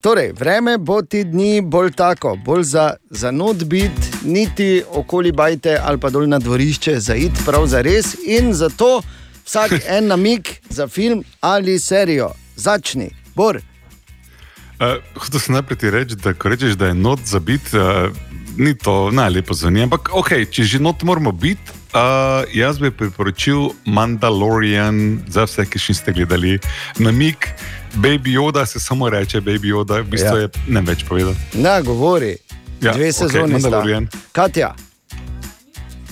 Torej, vreme bo ti dni bolj tako, bolj za, za not biti, niti okoli bajte ali pa dol na dvorišče, za id prav za res in zato vsak en namik za film ali serijo. Začni, Bor. Uh, Hočeš se najprej ti reči, da ko rečeš, da je not za biti, uh, ni to najlepo zveni. Ampak, ok, če že not moramo biti, uh, jaz bi priporočil Mandalorian za vse, ki še niste gledali. Namik, Baby Yoda se samo reče, Baby Yoda, v bistvu Ja. je ne več povedal. Na, govori. Ja, Dve sezoni. sta. Mandalorian. Katja.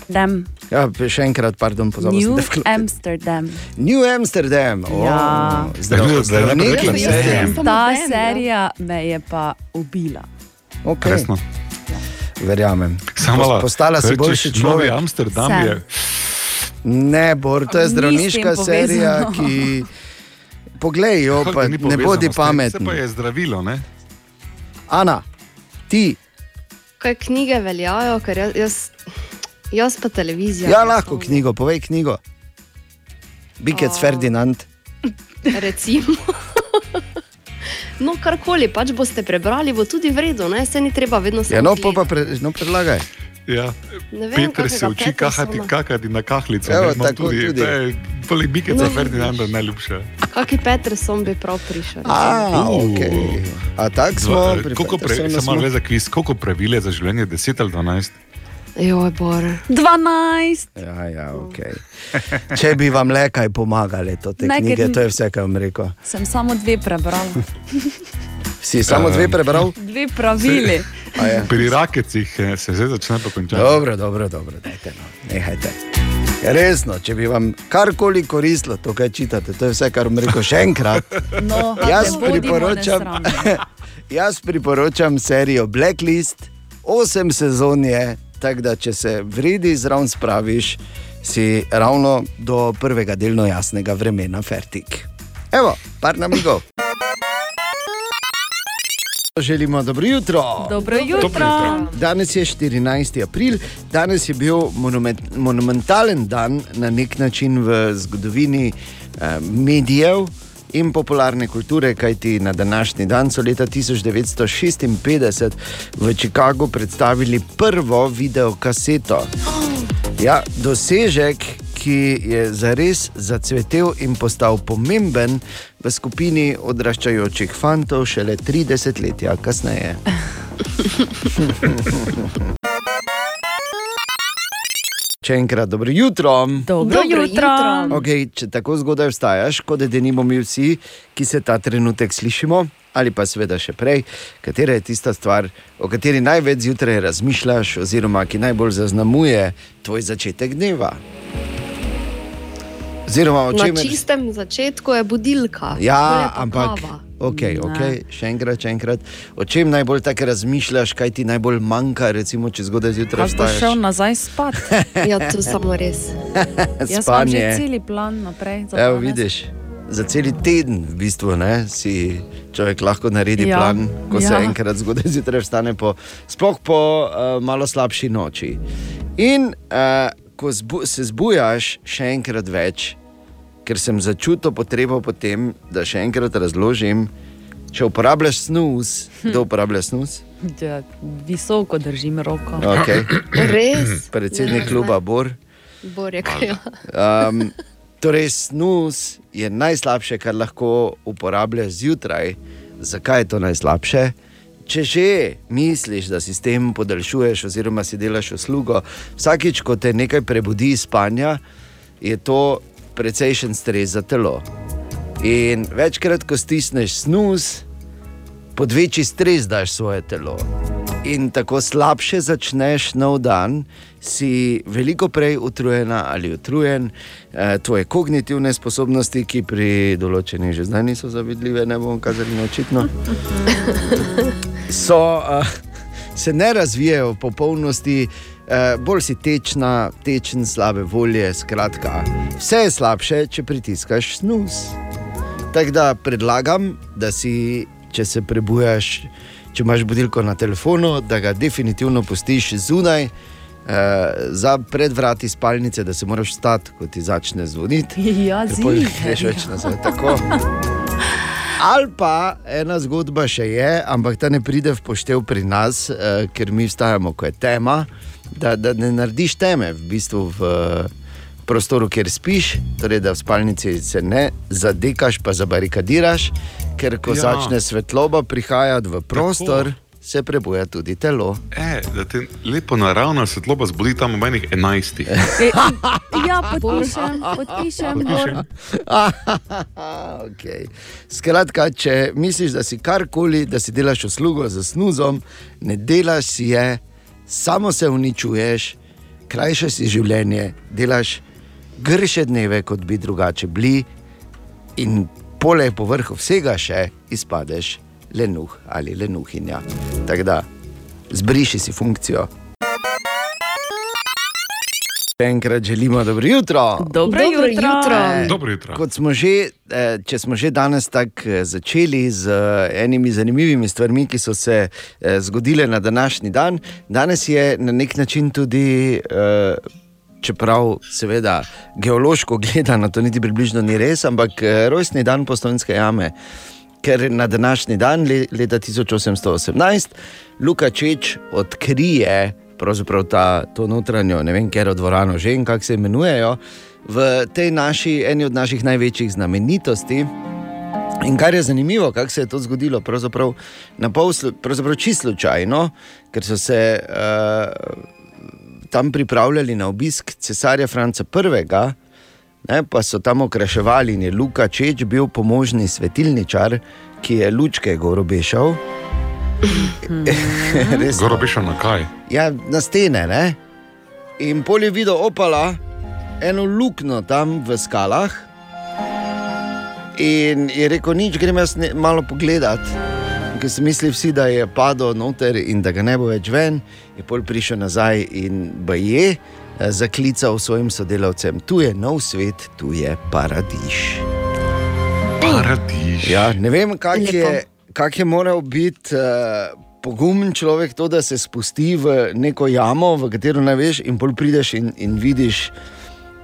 Dam. Ja, še enkrat, pardon, pozabil sem. New vklopiti. Amsterdam. New Amsterdam. Oh, Ja. Zdravo, zdaj, zdaj, zdaj. Ta Dan, serija me je pa ubila. Okay. Resno. Verjamem. Samo malo. Postala si boljši Novi človek. Amsterdam Sem. je. Ne, Bor, to je zdravniška serija, ki. Poglej, jo, pa ne bodi s tem? Se pameten. pa je zdravilo, ne? Ana, ti, Kaj knjige veljajo, ker jaz, jaz, jaz pa televizijo. ja, lahko knjigo, povej knjigo. Bikec Ferdinand. Recimo. No, karkoli pač boste prebrali, bo tudi v redu, ne? se ni treba vedno samo. Ja, no, pa, pa pre, no, predlagaj. Ja. Ne vem, Peter se uči kahati, Petersona. kakati na kahlico. Evo, ne, tudi. To je poleg Bikica No. Ferdinanda najljubše. Kaki Peterson bi prav prišel? A, Uh. ok. A tako smo. Pri Koliko pre, smo. kviz, koliko pravil je za življenje, 10 ali 12? Joj, bor. 12. Ja, ja, okay. Če bi vam le kaj pomagali, to te Ne, ker knjige, to je vse, kar vam rekel. Sem samo dve prebrala. Si samo dve prebral? Dve pravili. A je? Pri rakecih eh, se zdaj začne pa končati. Dobro, dobro, dobro, dajte, no. nehajte. Ja, Resno, če bi vam karkoli koristilo, to, kaj čitate, to je vse, kar vam rekel še enkrat. No, Jaz priporočam, jaz priporočam serijo Blacklist, osem sezon je, tako da če se vredi zraven spraviš, si ravno do prvega delno jasnega vremena fertik. Evo, par namigov. Želimo dobro jutro. Dobro jutro. Danes je 14. april, danes je bil monument, monumentalen dan na nek način v zgodovini eh, medijev in popularne kulture, kajti na današnji dan so leta 1956 v Chicagu predstavili prvo videokaseto. Ja, dosežek, ki je zares zacvetel in postal pomemben v skupini odraščajočih fantov šele 30 let kasneje. Še enkrat dobro jutro. Dobro Dobro jutro. jutro. Okay, če tako zgodaj vstajaš, kot da nimo mi vsi, ki se ta trenutek slišimo, ali pa seveda še prej, katera je tista stvar, o kateri največ zjutraj razmišljaš, oziroma ki najbolj zaznamuje tvoj začetek dneva. Oziroma, o Na čemer čistem začetku je budilka. Ja, je pa ampak. kava. Okay, okay. Še enkrat, še enkrat. O čem najbolj tako razmišljaš, kaj ti najbolj manjka, recimo, če zgodaj zjutraj Kako boš šel vstaješ? nazaj spat? Ja, to samo res. Jaz imam že Spanje. cel plan naprej. za Evo, danes. vidiš, za cel teden v bistvu, ne, si človek lahko naredi Ja, plan, ko ja. se enkrat zgodaj zjutraj vstane, po, sploh po uh, malo slabši noči. In uh, ko zbu se zbujaš, še enkrat več, ker sem začutil potrebo po tem, da še enkrat razložim. Če uporabljaš snus, kdo uporablja snus? Ja, visoko držim roko. Okay. Res? Predsednik Ne, kluba Bor. Bor je kaj. Um, torej, snus je najslabše, kar lahko uporabljaš zjutraj. Zakaj je to najslabše? Če že misliš, da si s tem podaljšuješ, oziroma si delaš uslugo, vsakič, ko te nekaj prebudi iz spanja, je to precejšen stres za telo. In večkrat, ko stisneš snus, pod večji stres daš svoje telo. In tako slabše začneš nov dan, si veliko prej utrujena ali utrujen, eh, tvoje kognitivne sposobnosti, ki pri določenih že zdaj niso zavidljive, ne bom kazali na očitno, so, uh, se ne razvijajo v popolnosti, uh, bolj si tečna, tečen, slabe volje. Skratka, vse je slabše, če pritiskaš snus. Tako da predlagam, da si, če se prebujaš, če imaš budilko na telefonu, da ga definitivno pustiš zunaj. Uh, za predvrati spalnice, da se moraš stati, ko ti začne zvoniti. Ja, pol ziher, greš več nazaj. Tako. Ali pa ena zgodba še je, ampak ta ne pride v poštev pri nas, eh, ker mi vstajamo, ko je tema, da, da ne narediš teme v bistvu v prostoru, kjer spiš, torej da v spalnici se ne zadekaš, pa zabarikadiraš, ker ko Ja. začne svetloba prihajati v prostor, Tako. se prebuja tudi telo. E, da te lepo naravna svetloba zbudi tam ob enih enajstih. E, ja, podpišem, podpišem. Bor. okay. Skratka, če misliš, da si karkoli, da si delaš uslugo z snuzom, ne delaš si je, samo se uničuješ, krajšaš si življenje, delaš grše dneve, kot bi drugače bili, in poleg povrhu vsega še izpadeš lenuh ali lenuhinja. Tako da zbriši si funkcijo. Enkrat želimo dobro jutro. Dobro Dobro jutro. jutro. Dobro jutro. Kot smo že, eh, če smo že danes tako eh, začeli z eh, enimi zanimivimi stvarmi, ki so se zgodile na današnji dan, danes je na nek način tudi. Čeprav, seveda, geološko gledano, to niti približno ni res, ampak rojstni dan postojnske jame. Ker na današnji dan, le- leta 1818, Luka Čeč odkrije pravzaprav ta, to notranjo, ne vem, ker dvorano že in kako se imenujejo, v tej naši, eni od naših največjih znamenitosti. In kar je zanimivo, kako se je to zgodilo, pravzaprav, na pol, pravzaprav čisto slučajno, ker so se uh, tam pripravljali na obisk cesarja Franca I. Ne, pa so tam okraševali in je Luka Čeč bil pomožni svetilničar, ki je lučke gor Gor obešal na kaj? Ja, na stene. Ne? In pol je videl opala, eno luknjo tam v skalah. In je rekel, nič, grem jaz ne, malo pogledat. Ker so mislili vsi, da je padel noter in da ga ne bo več ven, je pol prišel nazaj in je zaklical svojim sodelavcem: Tu je nov svet, tu je paradiž. Paradiž. Ja, ne vem, kak Lepo. je, kak je moral biti uh, pogumen človek, to, da se spusti v neko jamo, v katero ne veš, in pol prideš in, in vidiš.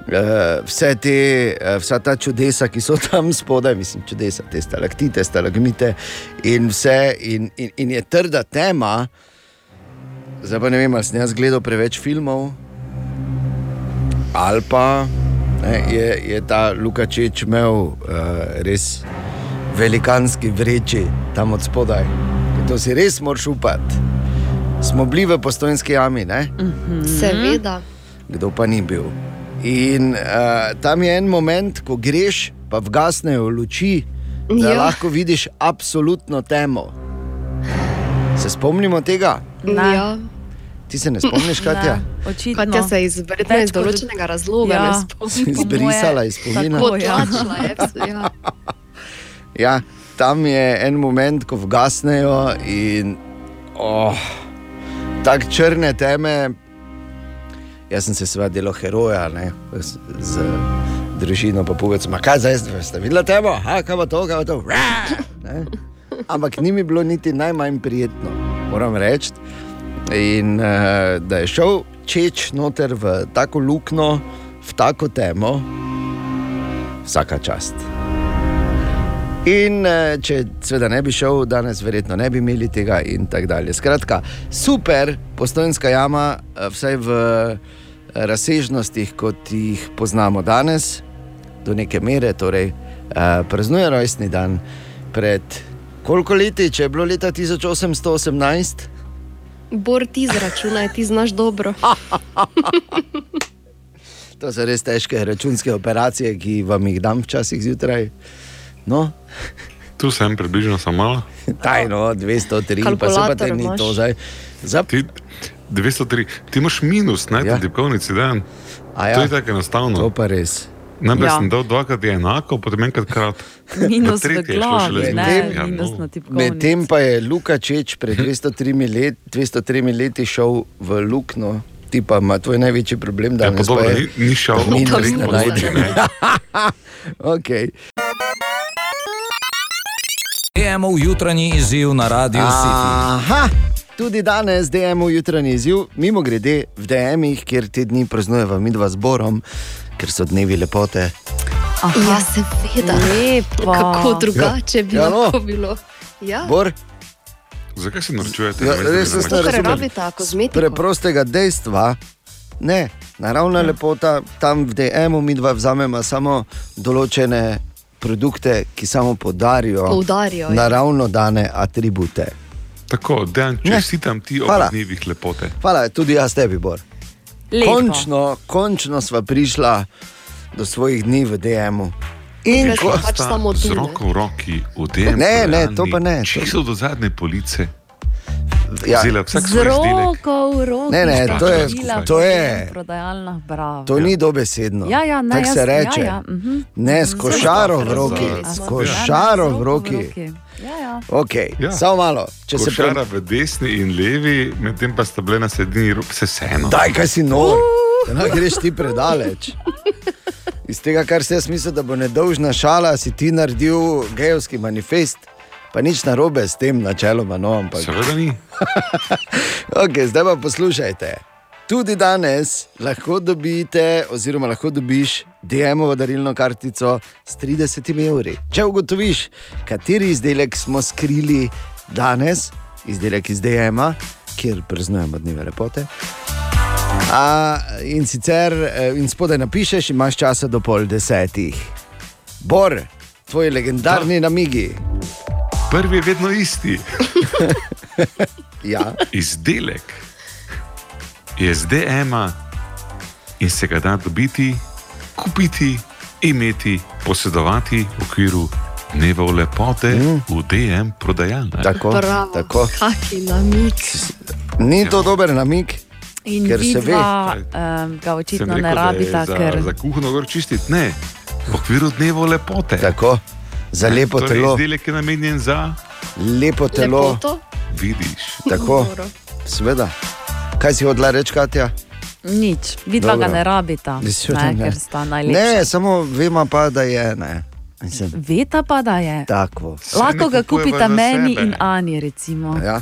Uh, vse te, uh, vsa ta čudesa, ki so tam spodaj, mislim, čudesa, te stalaktite, stalagmite, in vse, in, in, in je trda tema. Zdaj pa ne vem, ali sem jaz gledal preveč filmov, ali pa ne, je, je ta Lukačič imel uh, res velikanski vreči tam od spodaj. To si res moraš upati. Smo bili v postojnski jami, ne? Seveda. kdo pa ni bil. In uh, tam je en moment, ko greš, pa vgasnejo luči, da Ja. ja. lahko vidiš absolutno temo. Se spomnimo tega? Ja. Ti se ne spomniš, Katja? Očitno. Katja se je Več iz določenega razloga Ja. ne izbrisala iz spomina. Tako, tlačila je. Ja. Ja, tam je en moment, ko vgasnejo in oh, tako črne teme. Jaz sem se seveda delal heroja ne, z, z družino, pa povedal, ma kaj zdaj, ste videli temo, ha, kaj pa to, kaj pa to. Ampak ni mi bilo niti najmanj prijetno, moram reči. In uh, da je šel čeč noter v tako luknjo, v tako temo, vsaka čast. In eh, če seveda ne bi šel, danes verjetno ne bi imeli tega, in tako dalje. Skratka, super, postojnska jama, eh, vsaj v eh, razsežnostih, kot jih poznamo danes, do neke mere, torej praznuje rojstni dan. Pred koliko leti, če je bilo leta 1818? Bor ti zračunaj, ti znaš dobro. To so res težke računske operacije, ki vam jih dam včasih zjutraj. No, Tu sem približno samo malo. tajno, 203, pa se pa te ni to zdaj. Za... Ti, 203, ti imaš minus na ja. tipkovnici dan. A ja. To je tako enostavno. To pa res. Najprej Ja. sem dal dvakrat enako, potem enkrat krat. Minus Na glavi, ne. Ja, minus no. na tipkovnici. Medtem pa je Luka Čeč pred 203 let, 203 leti šel v Lukno. Ti pa ima tvoj največji problem, da Ja, pa dobro, ni, ni šel v Minus treh ne DM-ov jutranji izziv na Radio City. Aha, tudi danes DM-ov jutranji izziv, mimo grede v DM-ih, kjer te dni praznujemo mi dva zborom, ker so dnevi lepote. Ja, seveda. Lepo. Kako drugače bi Ja, no. lahko bilo. Ja. Bor, Zakaj se naročujete? Ja, res bi se nam- ne razumem. rabita kozmetiko. preprostega dejstva, ne, naravna ja. lepota, tam v DM-u mi dva vzamemo samo določene produkte, ki samo podarijo Poudarijo, ja. naravno dane atribute. Tako, dejan, Ne. čestitam ti ob Hvala. dnevih lepote. Hvala, tudi jaz tebi, Bor. Lepo. Končno, končno sva prišla do svojih dni v DM-u. In Tokrat ko, pa pač samo tu, Z roko v roki, v DM. Ne, ne, to pa ne. Čisto do zadnje police. Ja. Vzela vsak Z svoj izdelek. roko v roki. Ne, ne, to je- to je- Prodajalna, bravo. to ni dobesedno. Ja, ja, ne, Tako jaz- se reče. Ja, ja, mhm. Ne, s košaro v roki. S Ja, košaro z v roko roki. Ja, ja. Okay. Ja. Samo malo, če se Košara v desni in levi, medtem pa sta bile na sredini roki, se vseeno. Daj, kaj si nor, da ne greš ti predaleč. Iz tega, kar si jaz mislil, da bo nedolžna šala, si ti naredil gejovski manifest, pa nič narobe s tem, načeloma. No, ampak... Seveda ni. okay, zdaj pa poslušajte. Tudi danes lahko dobite, oziroma lahko dobiš DM-ovo darilno kartico s 30 evri. Če ugotoviš, kateri izdelek smo skrili danes, izdelek iz DM-a, kjer praznujemo dneve lepote. A, in sicer eh, in spodaj napišeš, imaš časa do pol desetih. Bor, tvoj legendarni namigi. Prvi je vedno isti. Ja. Izdelek je z DM-a in se ga da dobiti, kupiti, imeti, posedovati v okviru dneva lepote mm. v DM prodajalni. Tako, Bravo, tako. kaki namig. Ni to dober namig, In ker se ve. vidva um, ga očitno rekel, ne da je rabita, za, ker za kuhno gor čistiti. Ne, v okviru dneva lepote. Tako, za lepo torej, telo. Izdelek je namenjen za Lepo telo. Lepoto? vidiš. Tako, seveda. Kaj si hodila reči, Katja? nič, vidva ga ne rabita, ne, ne. ker sta najlepša. Ne, samo vemo pa, da je. Ne. Mislim, Veta pa, da je. tako. Lahko ga kupita meni sebe. in Ani, recimo. Ja.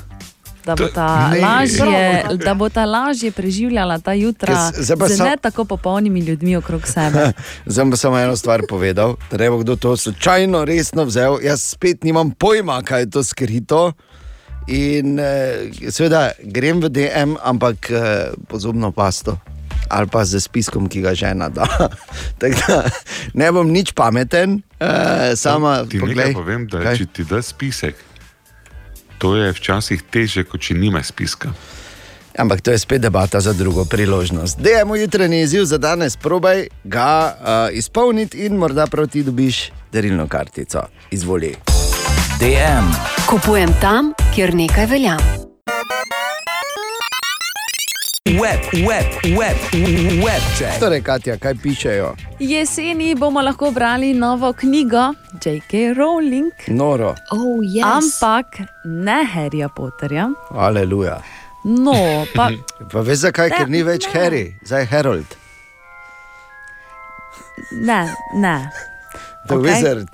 Da bo ta ne. lažje, da bo ta lažje preživljala ta jutra Ker s- zdaj pa z sam- ne tako popolnimi ljudmi okrog sebe. Zdaj bom samo eno stvar povedal, da ne bo kdo to slučajno resno vzel. Jaz spet nimam pojma, kaj je to skrito. In eh, seveda grem v DM, ampak eh, pozobno pasto ali pa z spiskom, ki ga žena da. Da ne bom nič pameten, eh, sama Ti poglej. nekaj povem, da Kaj? če ti da spisek, to je včasih teže, kot če nima spiska. Ampak to je spet debata za drugo priložnost. Dejmo jutranji izziv za danes, probaj ga uh, izpolniti in morda prav ti dobiš darilno kartico. Izvoli. DM. Kupujem tam, kjer nekaj velja. Web, web, web, web check. Torej, Katja, kaj pišejo? Jeseni bomo lahko brali novo knjigo J.K. Rowling. Noro, Oh, yes. Ampak ne Harryja Potterja. aleluja. No, pa Pa veš zakaj, ker ni več Harry, zdaj je Harold, ne, ne. The Okej. Wizard.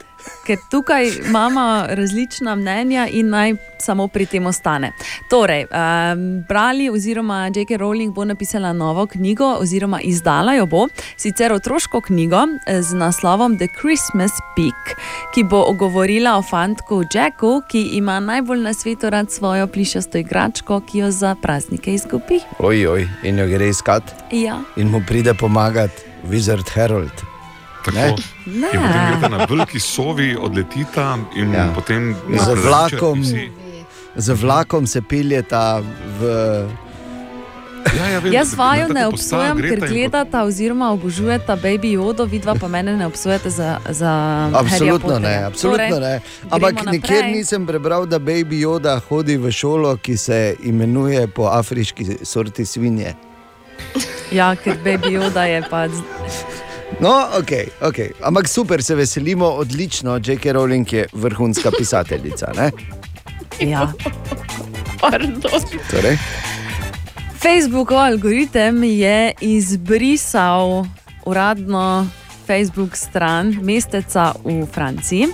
Ker tukaj imamo različna mnenja in naj samo pri tem ostane. Torej, um, brali, oziroma J.K. Rowling bo napisala novo knjigo, oziroma izdala jo bo, sicer otroško knjigo eh, z naslovom The Christmas Peak, ki bo govorila o fantku Jacku, ki ima najbolj na svetu rad svojo plišasto igračko, ki jo za praznike izgubi. Oj, oj, in jo gre iskat, Ja. in mu pride pomagati Wizard Harold. Tako. Ne? Ne. In potem greste na veliki sovi, odletita in ja. potem na Z vlakom, vsi. z vlakom se peljeta v. Ja, ja, vem, Jaz da- vaju ne obsojam, ker gledata oziroma obožujeta Baby Jodo, vidva pa mene ne obsojate za. za Absolutno ne, absolutno torej, ne. Ampak nikjer nisem prebral, da Baby Joda hodi v šolo, ki se imenuje po afriški sorti svinje. Ja, ker Baby Joda je pa. No, ok, ok. Ampak super, se veselimo, odlično. J.K. Rowling je vrhunska pisateljica. Ne? Ja. Torej, Facebookov algoritem je izbrisal uradno Facebook stran mesteca v Franciji.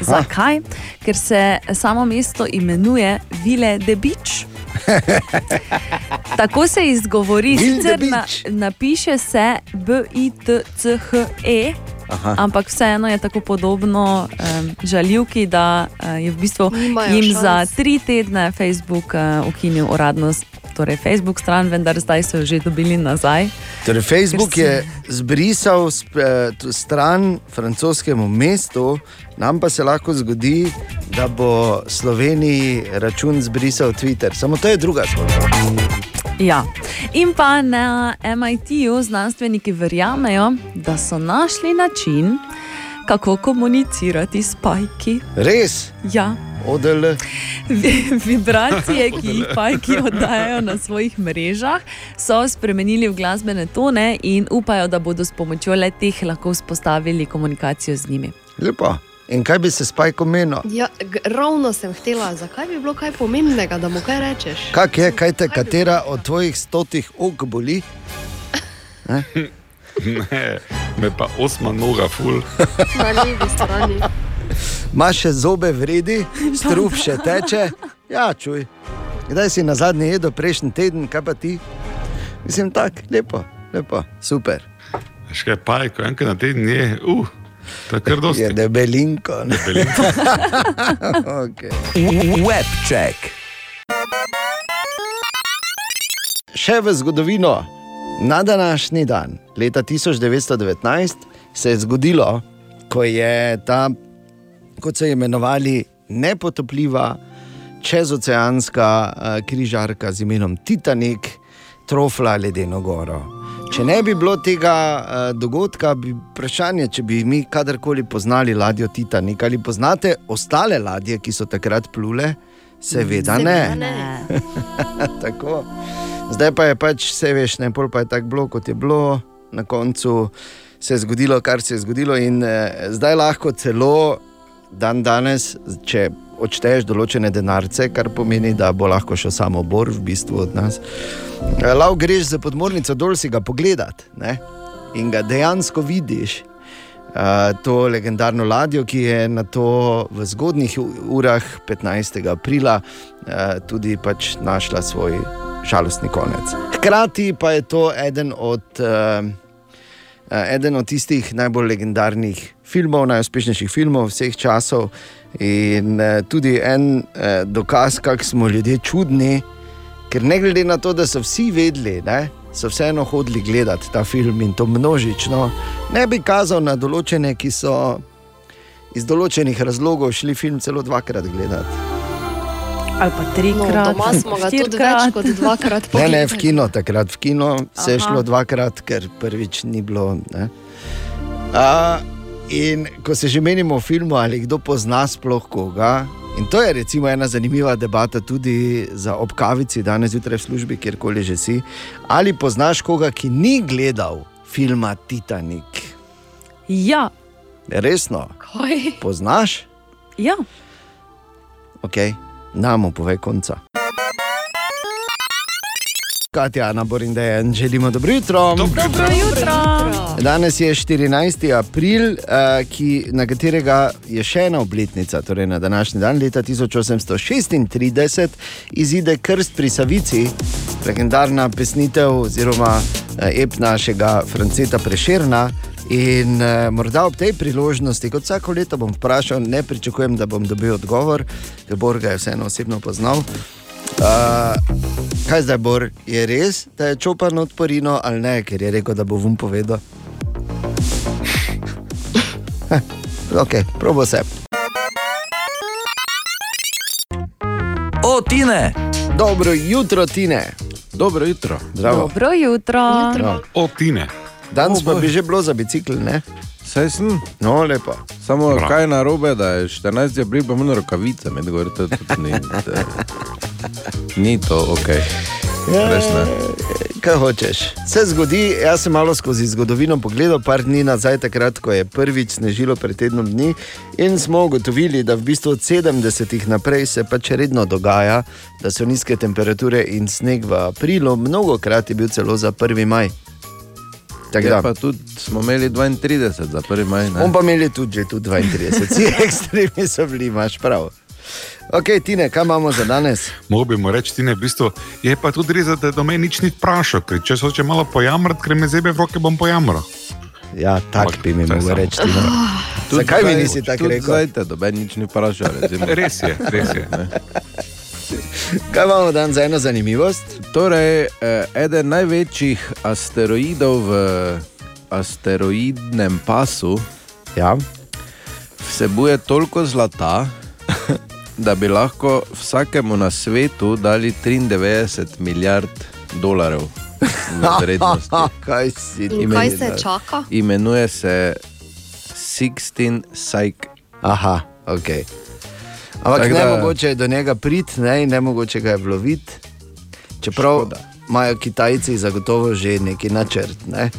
Zakaj? Ker se samo mesto imenuje Ville de Beach. Tako se izgovori, sicer na, napiše se B-I-T-C-H-E. Aha. Ampak vseeno je tako podobno um, žaljivki, da uh, je v bistvu Nimajo jim šans. za tri tedne Facebook uh, ukinil uradno torej Facebook stran, vendar zdaj so jo že dobili nazaj. torej Facebook Ker je zbrisal sp- eh, stran francoskemu mestu, nam pa se lahko zgodi, da bo Sloveniji račun zbrisal Twitter. Samo to je druga zgodba. Ja. In pa na MIT-ju znanstveniki verjamejo, da so našli način, kako komunicirati s pajki. Res, Ja. ODL. Vi- Vibracije, ki jih pajki oddajajo na svojih mrežah, so spremenili v glasbene tone in upajo, da bodo s pomočjo le-teh lahko vzpostavili komunikacijo z njimi. Lepo. In kaj bi se spajko menil? Ja, ravno sem htela, zakaj bi bilo kaj pomembnega, da mu kaj rečeš? Kak je, kaj te katera od tvojih stotih ok boli? Ne, me pa osma noga, ful. Na levi strani. Imaš še zobe vredi, strup še teče. Ja, čuj. Kdaj si na zadnji jedel prejšnji teden, kaj pa ti? Mislim, tako, lepo, lepo, super. Še kaj pajko, enkrat na teden je, uh, je kar dosti. Je debelinko. ne? Debelinko. okay. Web check. Še v zgodovino. Na današnji dan, leta 1919, se je zgodilo, ko je ta, kot so imenovali, nepotopljiva čezoceanska eh, križarka z imenom Titanic trofla ledeno goro. Če ne bi bilo tega eh, dogodka, bi vprašanje, če bi mi kadarkoli poznali ladjo Titanic ali poznate ostale ladje, ki so takrat plule, seveda ne. Tako. Zdaj pa je pač vse veš, ne pol pa je tako bilo, kot je bilo, na koncu se je zgodilo, kar se je zgodilo, in eh, zdaj lahko celo dan danes, če odšteješ določene denarce, kar pomeni, da bo lahko šel samo bor v bistvu od nas. eh, Lahko greš za podmornico dol si ga pogledat ne? in ga dejansko vidiš. Uh, to legendarno ladjo, ki je na to v zgodnih urah 15. aprila uh, tudi pač našla svoj žalostni konec. Hkrati pa je to eden od, uh, eden od tistih najbolj legendarnih filmov, najuspešnejših filmov vseh časov in uh, tudi en uh, dokaz, kako smo ljudje čudni, ker ne glede na to, da so vsi vedeli, ne, so vseeno hodili gledati ta film in to množično, ne bi kazal na določene, ki so iz določenih razlogov šli film celo dvakrat gledati. Ali pa trikrat. No, doma smo ga tudi več kot dvakrat Ne, ne, v pogledali. kino, takrat v kino se je Aha. šlo dvakrat, ker prvič ni bilo. Ne. A, in ko se že menimo o filmu, ali kdo pozna sploh koga. In to je recimo ena zanimiva debata tudi za ob kavici, danes zjutraj v službi, kjerkoli že si. Ali poznaš koga, ki ni gledal filma Titanic? Ja, Resno, Kaj? poznaš? ja. Ok, nam povej konca. Katja, Ana Borindejen, želimo dobro jutro. Dobro jutro. Danes je 14. april, eh, ki, na katerega je še ena obletnica, torej na današnji dan, leta 1836, izide Krst pri Savici, legendarna pesnitev oziroma eh, ep našega Franceta Prešerna. In uh, morda ob tej priložnosti, kot vsako leto bom vprašal, ne pričakujem, da bom dobil odgovor, ker Borga je vseeno osebno poznal. Uh, kaj zdaj, Bor, je res, da je čopan od Porino ali ne, ker je rekel, da bo vum povedal? Heh, ok, probo se. O, Tine! Dobro jutro, Tine. Dobro jutro. Zdravo. Dobro jutro. Zdravo. O, Tine. Danes pa bi že bilo za bicikl, ne? Saj sem. No, lepo. Samo. Bravo. kaj je na robe, da je 14. april, pa imamo rokavice, med gor, to tudi ni. Da, ni to ok. Res ne. Kaj hočeš? Se zgodi, jaz sem malo skozi zgodovino pogledal, par dni nazaj, takrat, ko je prvič snežilo pred tednom dni, in smo ugotovili, da v bistvu od 70-ih naprej se pač redno dogaja, da so nizke temperature in sneg v aprilu, mnogo krat je bil celo za 1. maj. Tako Ja, da. pa tudi smo imeli 32 za 1. maj. Ne? On pa imeli tudi že tu 32, vsi ekstremi so bili, imaš prav. Ok, Tine, kaj imamo za danes? Mogoče bi mu reči, Tine, v bistvu je pa tudi res, da do mene nič ni vprašal, ker če se hoče malo pojamrati, ker me zebe v roke, bom pojamral. Ja, tak bi mi mogel reči. Tine. Tudi Zakaj mi nisi tako tudi rekel? Zdaj te doben nič ni vprašal. Res je, res je. Kaj imamo danes za eno zanimivost? Torej, eh, eden največjih asteroidov v asteroidnem pasu ja. vsebuje toliko zlata, da bi lahko vsakemu na svetu dali 93 milijard dolarjev kaj si In kaj se čaka? Imenuje se Sixteen Psych. Aha, ok. Ampak Tako ne da- mogoče je do njega priti, ne, in ne mogoče ga je loviti. Čeprav imajo Kitajci zagotovo že neki načrt. Ne?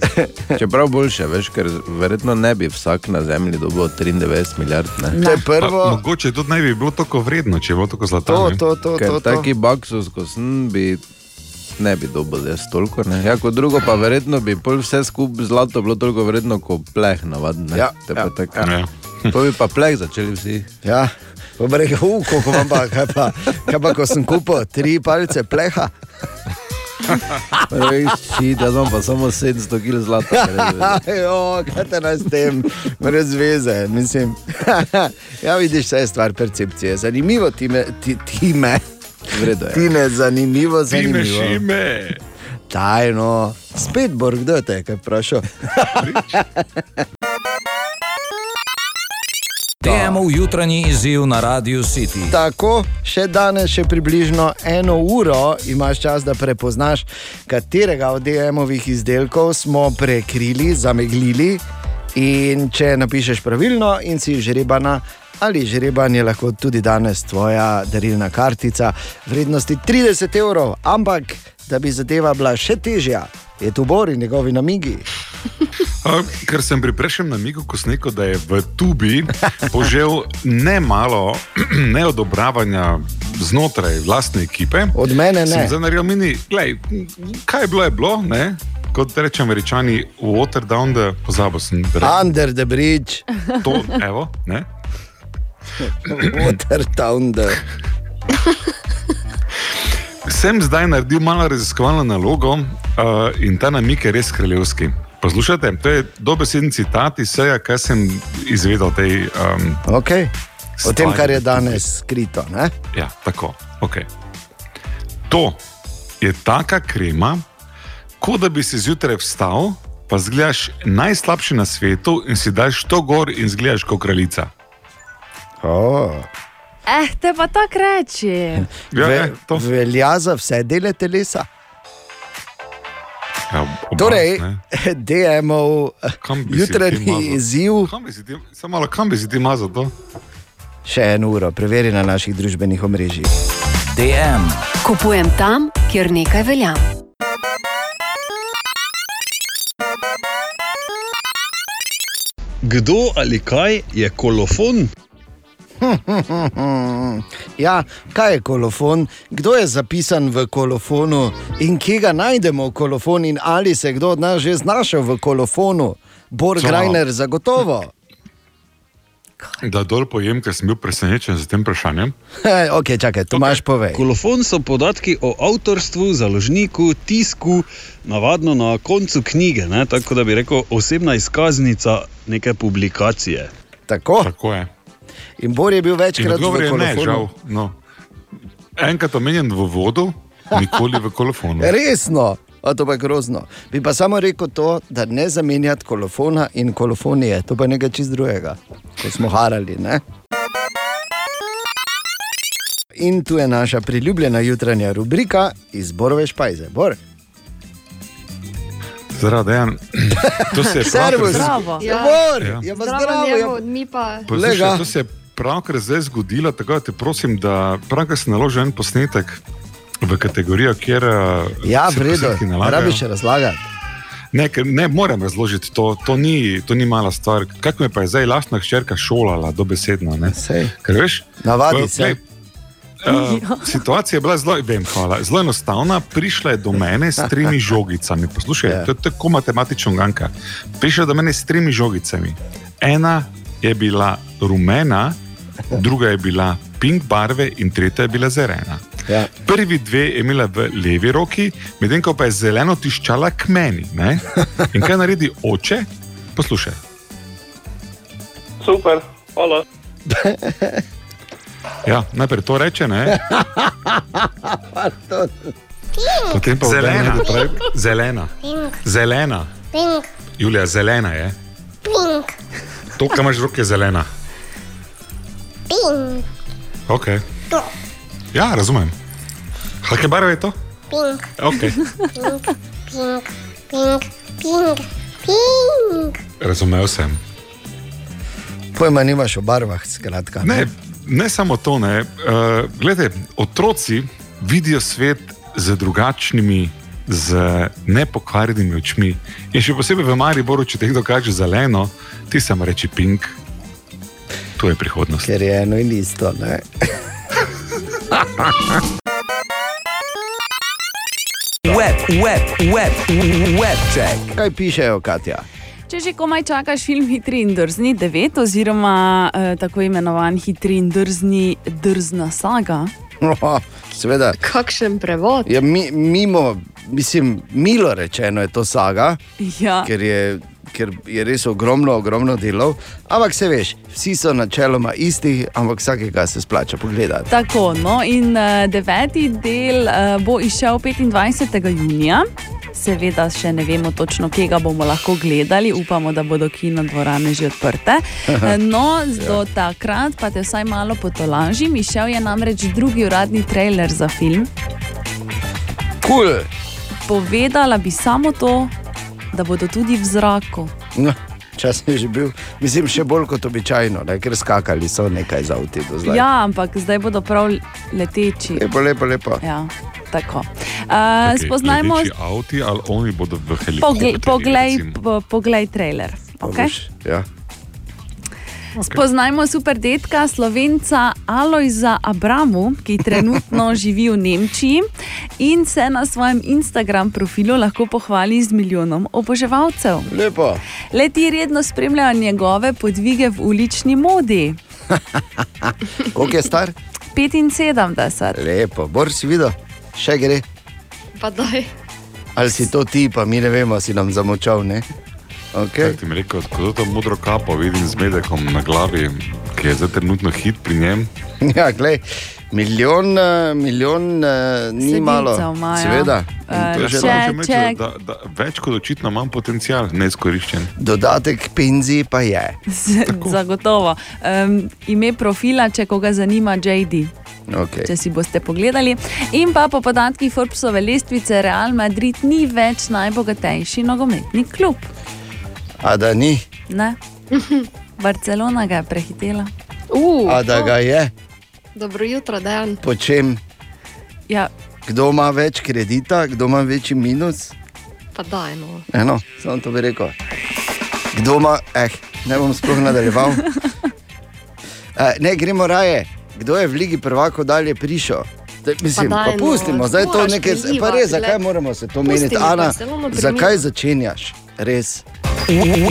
Čeprav boljše, veš, ker verjetno ne bi vsak na Zemlji dobil 93 milijard. Ne? To je prvo. Pa, mogoče tudi ne bi bilo tako vredno, če je bilo tako zlato. To, ne. to, to, Ker to, to. taki baksus, ko sem, bi ne bi dobil jaz toliko. Ne? Ja, kot drugo pa verjetno bi pol vse skupaj zlato bilo toliko vredno kot pleh navadno. Ja, Te ja, pa tak, Ja. To bi pa pleh začeli vsi. Ja, pa bi rekel, uh, koliko imam pa, kaj pa, kaj pa, ko sem kupil tri palice pleha. Reči, da imam pa samo 700 kg zlata. jo, kaj te nas s tem, brez veze. Mislim. ja, vidiš, vse je stvar percepcije. Zanimivo ti me, ti, ti me. Vredo je. Ti me, zanimivo, Ti me zanimivo. šime. Tajno, spet bor, kdo je te kaj vprašal? Temu jutranji izziv na Radio City. Tako, še danes, še približno eno uro imaš čas, da prepoznaš, katerega od DM-ovih izdelkov smo prekrili, zameglili. In če napišeš pravilno in si žrebana ali žreban, je lahko tudi danes tvoja darilna kartica vrednosti 30 evrov. Ampak, da bi zadeva bila še težja, je tu Bor in njegovi namigi. A, Ker sem pri prejšnjem namigu, ko sem rekel, da je v tubi požel ne malo neodobravanja znotraj vlastne ekipe. Od mene ne. Zdaj naredil mini, glej, kaj je bilo, je bilo, ne? kot rečem američani, water down the, pozabil sem, da Under the bridge, to, evo, ne? water down the. Sem zdaj naredil malo raziskovalno nalogo uh, in ta namik je res kraljevski. Poslušajte, to je dobesedni citat iz vsega, kar sem izvedel tej. Um, Okay. O tem, stvari. kar je danes skrito. Ne? Ja, tako. Okay. To je taka krema, kot da bi si zjutraj vstal, pa zgledaš najslabši na svetu in si daš to gor in zgledaš kot kraljica. Oh. Eh, te pa tako reči. Ja, Ve, velja za vse dele telesa. Ja, Torej, DM-ov mazal? jutranji izziv. Kam bi si ti, samo malo, kam bi si ti mazal to? Še eno uro, preveri na naših družbenih omrežjih. DM. Kupujem tam, kjer nekaj velja. Kdo ali kaj je kolofon? ja, kaj je kolofon, kdo je zapisan v kolofonu in kje ga najdemo v kolofonu, in ali se je kdo od nas že znašel v kolofonu, Bor? Grajner, zagotovo. Da dol pojem, ker sem bil presenečen z tem vprašanjem. ok, čakaj, Tomaš, povej. Kolofon so podatki o avtorstvu, založniku, tisku, navadno na koncu knjige, ne? tako da bi rekel osebna izkaznica neke publikacije. Tako? Tako je. In Bor je bil večkrat odgovor je ne, žal. No. Enkrat omenjen v vodu, nikoli v kolofonu. Resno, a to pa je grozno. Bi pa samo rekel to, da ne zamenjati kolofona in kolofonije, to pa je nekaj čist drugega, ko smo harali. Ne? In tu je naša priljubljena jutranja rubrika iz Borove špajze. Bor. Zaradi dejan. To se je Servus. Zdravo. Ja, Ja. Bor, Ja. ja, pa Zdravo, zdravo, njemu, ja. mi pa. Poslušaj, to se je pravkar zdaj zgodilo, tako da te prosim, da pravkar si naloži en posnetek v kategorijo, kjer uh, Ja, se v redu, posnetki ne nalagajo. rabiš še razlagati. Ne, ne moram razložiti, to, to, ni, to ni mala stvar. Kako me pa je zdaj lastna hčerka šolala, dobesedno. ne? Ker veš, Navadi se. Uh, situacija je bila zelo, vem, hvala, zelo enostavna. Prišla je do mene s tremi žogicami. Poslušaj, Ja. to je tako matematično ganka. Prišla je do mene s tremi žogicami. Ena je bila rumena, druga je bila pink barve in tretja je bila zelena. Ja. Prvi dve je imela v levi roki, medtem ko pa je zeleno tiščala k meni. Ne? In kaj naredi oče? Poslušaj. Super, hvala. Ja, najprej to reče, ne? Potem pa Zelena. zelena. Pravi, zelena. Pink. Zelena. Pink, Julija, zelena je. pink, To, kar imaš v roki, je zelena. pink, Okay. to, Ja, razumem. Kakšne barve je to? pink, Okay. pink, pink, pink, pink, pink. Razumel sem. Pojma nimaš o barvah, skratka. Ne, ne samo to. Ne. Uh, glede, otroci vidijo svet z drugačnimi, z nepokvarjenimi očmi. In še posebej v Mariboru, če te kdo kaže zeleno, ti samo reči pink. To je prihodnost. Ker je eno in isto. Ne? Web, web, web, web check. Kaj pišejo, Katja? Če že komaj čakaš film Hitri in drzni 9, oziroma eh, tako imenovan Hitri in drzni drzna saga. Seveda. Kakšen prevod? Ja, mi, mimo, mislim, milo rečeno je to saga, Ja. ker je, ker je res ogromno, ogromno delov. Ampak se veš, vsi so načeloma isti, ampak vsakega se splača pogledati. Tako, no, in uh, deveti del uh, bo izšel 25. junija. Seveda, še ne vemo točno, kje ga bomo lahko gledali, upamo, da bodo kino dvorane že odprte. No, do takrat pa te vsaj malo potolažim. Izšel je namreč drugi uradni trailer za film. Cool. Povedala bi samo to, da bodo tudi v zraku. No, čas je že bil, mislim, še bolj kot običajno, ne, ker skakali so nekaj za zdaj. Ja, ampak zdaj bodo prav leteči. Lepo, lepo, lepo. Ja, tako. Uh, Okej, spoznajmo. leteči avti ali oni bodo v helikopterju. poglej, po, poglej trailer. Okay? Ja. Spoznajmo super detka slovenca Alojza Abramu, ki trenutno živi v Nemčiji in se na svojem Instagram profilu lahko pohvali z milijonom oboževalcev. Lepo. Leti redno spremljajo njegove podvige v ulični modi. Koliko je star? 75. Lepo, Bor si videl, še gre. Pa daj. Ali si to ti, pa mi ne vemo, si nam zamočal. Ne? Okay. Kaj ti mi rekel, ko to modro kapo vidim z medekom na glavi, ki je zdaj trenutno hit pri njem. Ja, glej, Milijon, eh, milijon eh, ni Sledilcev malo. imajo. Seveda. In to je že če- dobro. če- Da, da, več kot očitno imam potencial, neizkoriščen. Dodatek penziji pa je. Zagotovo. Um, ime profila, če koga zanima, JD. Okay. Če si boste pogledali. In pa po podatkih Forbesove lestvice, Real Madrid ni več najbogatejši nogometni klub. A da ni, Ne? Barcelona ga je prehitela. Uh, a da ga je, Dobro jutro, Dejan. po čem? Ja, Kdo ima več kredita, kdo ima večji minus? Pa daj, no. Eno, samo to bi rekel. Kdo ima, eh, ne bom sploh nadaljeval. Eh, ne, gremo raje. Kdo je v Ligi prvako dalje prišel? Da, mislim, Pa pa, daj, pa no, pustimo, zdaj to nekaj. Pa prizivati, res, zakaj moramo se to meniti? Ana, zakaj začenjaš? Res.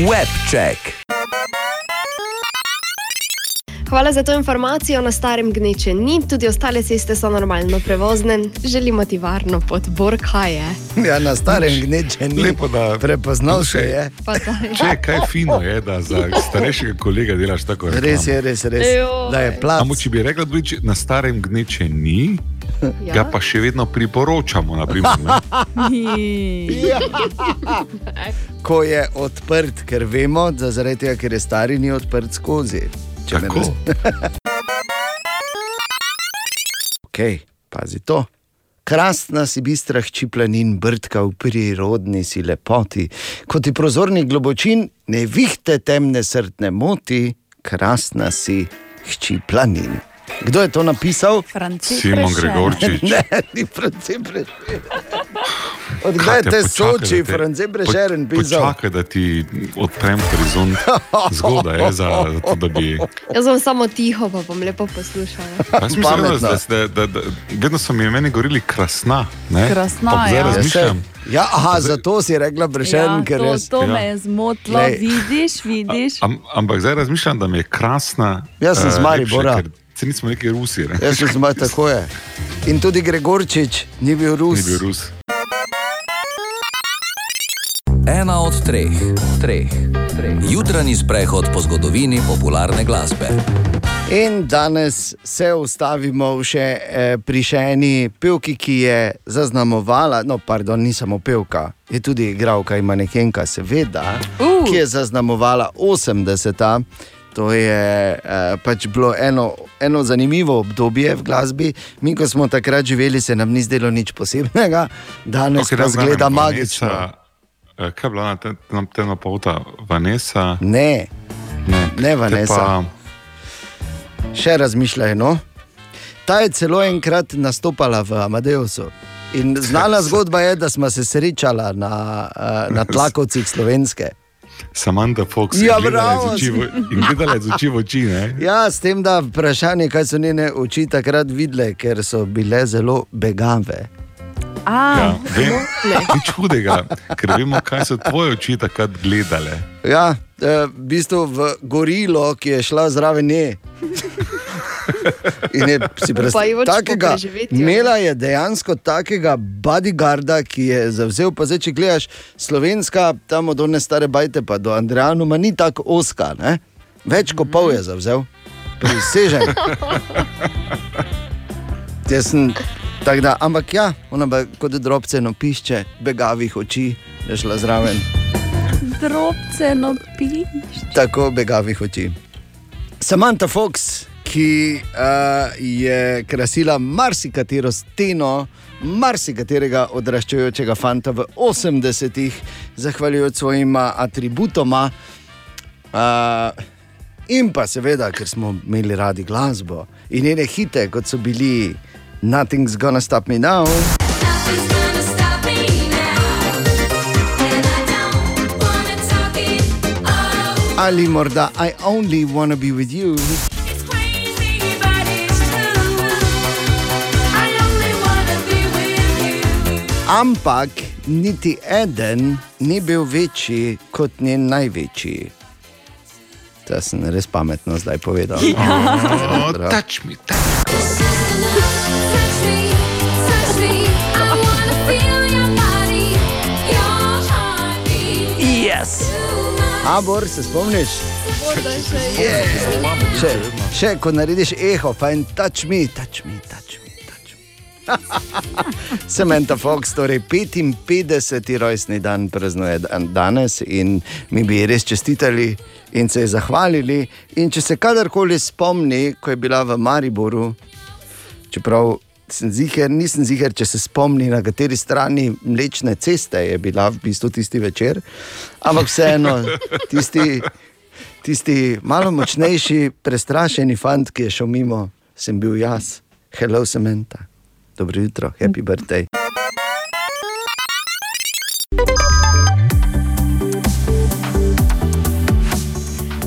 Webcheck. Hvala za to informacijo. Na starem gneče ni, tudi ostale ceste so normalno prevozne. Želimo ti varno pot, Borkaje. Ja, na starem gneče ni. Lepo, da Prepoznal se je. Če kaj fino je, da za starejšega kolega delaš tako rekoč. Res je, res, res. Da je plac. Samo če bi rekla, da na starem gneče ni, Ja. ga pa še vedno priporočamo. Naprimer? Ja. Ko je odprt, ker vemo, da zaradi tega, ker je stari, ni odprt skozi. Če me Tako. raz- ok, pazi to. Krasna si bistra hči planin, brtka v prirodni si lepoti. Kot ti prozorni globočin, ne vihte temne srtne moti, krasna si hči planin. Kdo je to napisal? Franci Simon. Gregorčič. ne, ni Franci Prešeren. Odkdaj Kate, te soči, da te- Franci Prešeren po- pisal? Počakaj, da ti odprem horizont. Zgodaj je za, za to, da bi. Jaz bom samo tiho, pa bom lepo poslušala. Jaz mislim, da, da, da, da, da, vedno so mi meni govorili krasna. Ne? Krasna, Pa ja. razmišljam. Ja, aha, zato si rekla Prešeren, ja, ker to, res. to me Ja. je zmotilo, Glej. vidiš, vidiš. Am, ampak zdaj razmišljam, da mi je krasna. Jaz sem eh, z Maribora. lepše, Se nismo neki Rusi. Ne? Jaz sem zmaj tako je. In tudi Gregorčič ni bil Rus. Ni bil Rus. Ena od treh, treh. Jutranji sprehod po zgodovini popularne glasbe. In danes se ustavimo še eh, pri še eni pevki, ki je zaznamovala, no, pardon, ni samo pevka, je tudi igralka in manekenka, seveda, uh. ki je zaznamovala 80-ta. To je eh, pač bilo eno, eno zanimivo obdobje v glasbi. Mi, ko smo takrat živeli, se nam ni zdelo nič posebnega, danes okay, pa da zgleda magično. Vanessa, eh, Kaj je bila na tem- na temna polta? Vanessa? Ne, ne, ne Vanessa. Pa, Še razmišljaj. No? Ta je celo enkrat nastopala v Amadeusu. In znana zgodba je, da smo se srečala na, eh, na tlakovcih slovenske. Samantha Fox Ja, je gledala iz oči v- in gledala iz oči v oči. Ne? Ja, s tem, da vprašanje, kaj so njene oči takrat videle, ker so bile zelo begave. A, Ja, vem, nič hudega, ker vemo, kaj so tvoje oči takrat gledale. Ja, eh, v bistvu v gorilo, ki je šla zraven nje. In je si Upajoč po predstavljal, preživetju. imela je dejansko takega bodyguarda, ki je zavzel, pa zdaj, če gledaš slovenska, tam od one stare bajte pa do Andrejana, ni tako oska, ne? več kot pol je zavzel, prisežen. Sem tako da, ampak ja, ona pa kot drobce no pišče, begavih oči, je šla zraven. drobce, no piš. Tako begavih oči. Samantha Fox, ki uh, je krasila marsikatero steno, marsikaterega odraščajočega fanta v 80-ih, zahvaljujoč svojima atributoma. Uh, in pa seveda, ker smo imeli radi glasbo in njene hite, kot so bili Nothing's Gonna Stop Me Now. Ali morda I only wanna be with you. Ampak niti eden ni bil večji kot njen največji. To sem res pametno zdaj povedal. Oh, Prav. touch me, Yes. Abor, se spomniš? Še, še ko narediš eho, fajn, touch me, touch me, touch me. touch me. Samantha Fox, torej 55. rojstni dan praznuje dan- danes in mi bi res čestitali in se ji zahvalili. In če se kadarkoli spomni, ko je bila v Mariboru, čeprav sem ziger, nisem ziger, če se spomni, na kateri strani Mlečne ceste je bila v bistvu tisti večer, ampak vseeno tisti. Tisti malo močnejši, prestrašeni fant, ki je šel mimo, sem bil jaz. Hello, Samantha. Dobro jutro, happy birthday.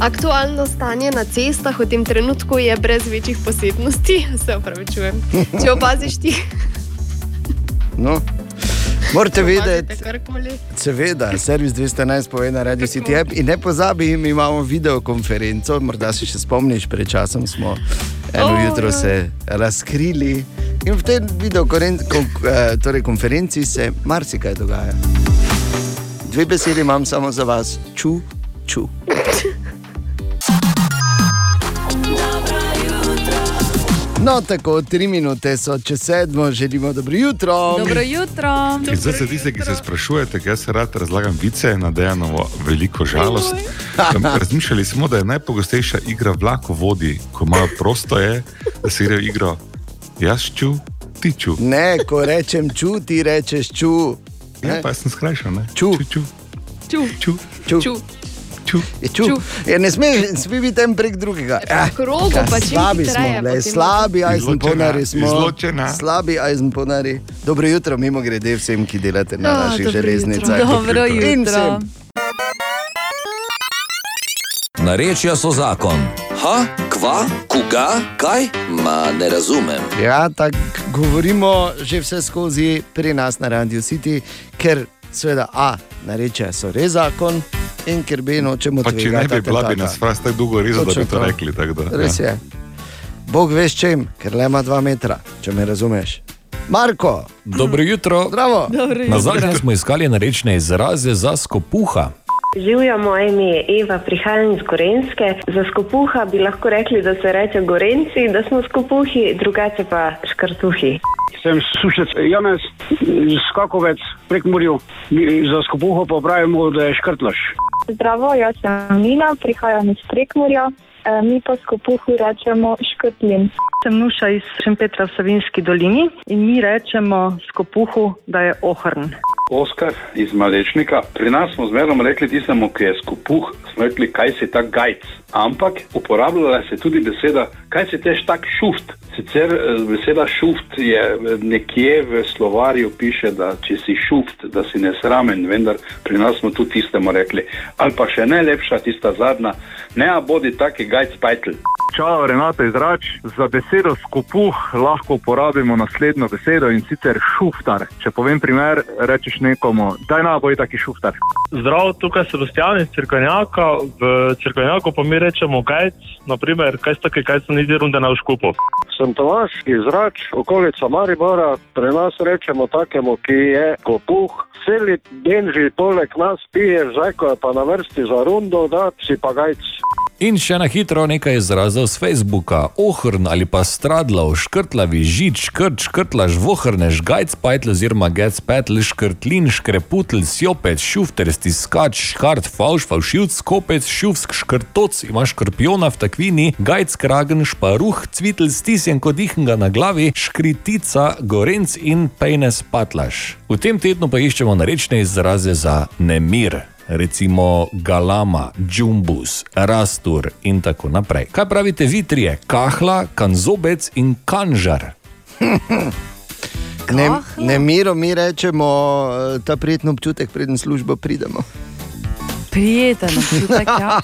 Aktualno stanje na cestah v tem trenutku je brez večjih posebnosti, se upravičujem. Če opaziš ti, No. Morate vedeti, seveda, servis 211 pove na Radio City App in ne pozabi, mi imamo videokonferenco, morda se še spomniš, pred časom smo eno oh, jutro ja. se razkrili in v tej videokonferenci kon, eh, torej se marsikaj dogaja. Dve besedi imam samo za vas, ču, ču. No, tako tri minute so čez sedmo, želimo dobro jutro. Dobro jutro. In zdaj se tiste, ki se sprašujete, kaj se rad razlagam vice na Dejanovo veliko žalost. Razmišljali smo, da je najpogostejša igra vlako vodi, ko imajo prosto je, da se igrajo igro jaz ču, ti ču. Ne, ko rečem ču, ti rečeš ču. Ja, pa jaz sem skrajšal, ne? Ču. Ču, ču. Ču. Ču. Ču. Ču. Je ču. Ču. Ja, ne smeš sme biti en prek drugega. Ja, krogu ka pa čim slabi smo, hitreje glej, potem. slabi ajzenponari smo. Izločena. Slabi ajzenponari. Dobro jutro, mimo grede vsem, ki delate na Ja, naših dobro železnicah. jutro. Dobro In jutro. vsem. Narečja so zakon. Ha, kva, koga, kaj? Ma ne razumem. Ja, tako govorimo že vse skozi pri nas na Radio City, ker seveda A, narečja so res zakon in ker B nočemo Pa če ne bi bila, bi nas fras tako dolgo rezal, da bi to rekli. Da, Res ja. je. Bog veš čem, ker le ima dva metra, če me razumeš. Marko, Dobro jutro. Zdravo. Dobro Na jutro. zadnje smo iskali narečne izraze za skopuha. Živja, moje ime je Eva, prihajam iz Gorenske. Za skopuha bi lahko rekli, da se reče Gorenci, da smo skopuhi, drugače pa škrtuhi. Sem sušec Janez, skakovec prek Murju. Za skopuho pa pravimo, da je škrtlaš. Zdravo, jaz sem Nina, prihajam iz Prekmurja. E, Mi pa skopuhu rečemo škrtlin. Sem Nuša iz Šempetra v Savinski dolini in mi rečemo skopuhu, da je ohrn. Oskar iz Malečnika. Pri nas smo zmerno rekli tistemu, ki je skupuh, smo rekli, kaj si tak gajc. Ampak uporabljala se tudi beseda, kaj si tež tak šuft. Sicer eh, beseda šuft je eh, nekje v slovarju piše, da če si šuft, da si nesramen, vendar pri nas smo tudi tistemu rekli. Ali pa še najlepša, tista zadnja, ne a bodi taki gajc pajtel. Čau, Renata iz Rač. Za besedo skopuh lahko uporabimo naslednjo besedo in sicer šuftar. Če povem primer, rečeš nekomu, daj na boj taki šuftar. Zdravo, tukaj je Sebastian iz Cerkvenjaka. V Cerkvenjaku pa mi rečemo gajc, naprimer, kaj ste kaj, kaj so niti runde na škupu. Sem Tomaš iz Rač, okolica Maribora. Pri nas rečemo takemu, ki je kopuh. Celi den že poleg nas pije, zdaj ko je pa na vrsti za rundo, da si pa gajc. In še na hitro nekaj izrazov z Facebooka. Ohrn ali pa stradlav, škrtlavi žič, škrt, škrtlaž, vohrne, žgajc, pajtl oziroma gec, petl, škrtlin, škreputl, sjopec, šufter, stiskač, škart, falš, falšivc, kopec, šufsk, škrtoc, ima škorpiona v takvini, gajc, kragen, šparuh, cvitl, stisjen kot dihnga na glavi, škritica, gorenc in pejnes patlaš. V tem tednu pa iščemo narečne izraze za nemir recimo Galama, Džumbus, Rastur in tako naprej. Kaj pravite vi trije? Kahla, kanzobec in kanžar. Ne, ne miro mi rečemo eh, ta prijetni občutek, preden službo pridemo. Prijeten občutek, ja.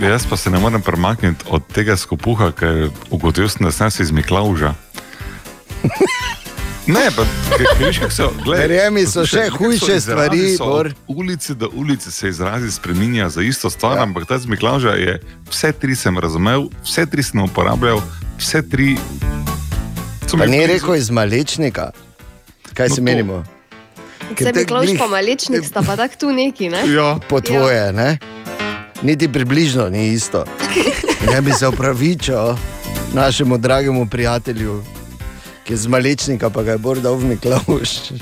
Jaz pa se ne morem premakniti od tega skupuha, ker ugotovil sem, da sem se iz Miklauža. Ne, pa veš, kako so. glej, Verjemi, so še hujše stvari. Od ulice do ulice se izrazi spreminja za isto stvar, ja. ampak ta iz Miklauža je vse tri sem razumel, vse tri sem uporabljal, vse tri. Pa ni rekel iz malečnika, kaj No si to- menimo. Ker te kloš glih- pa malečnik, sta pa tako tu neki, ne? Ja. Po tvoje, ne? Niti približno ni isto. Ne bi se upravičil našemu dragemu prijatelju, ki je z malečnika, pa ga je Bor dal v Miklaus.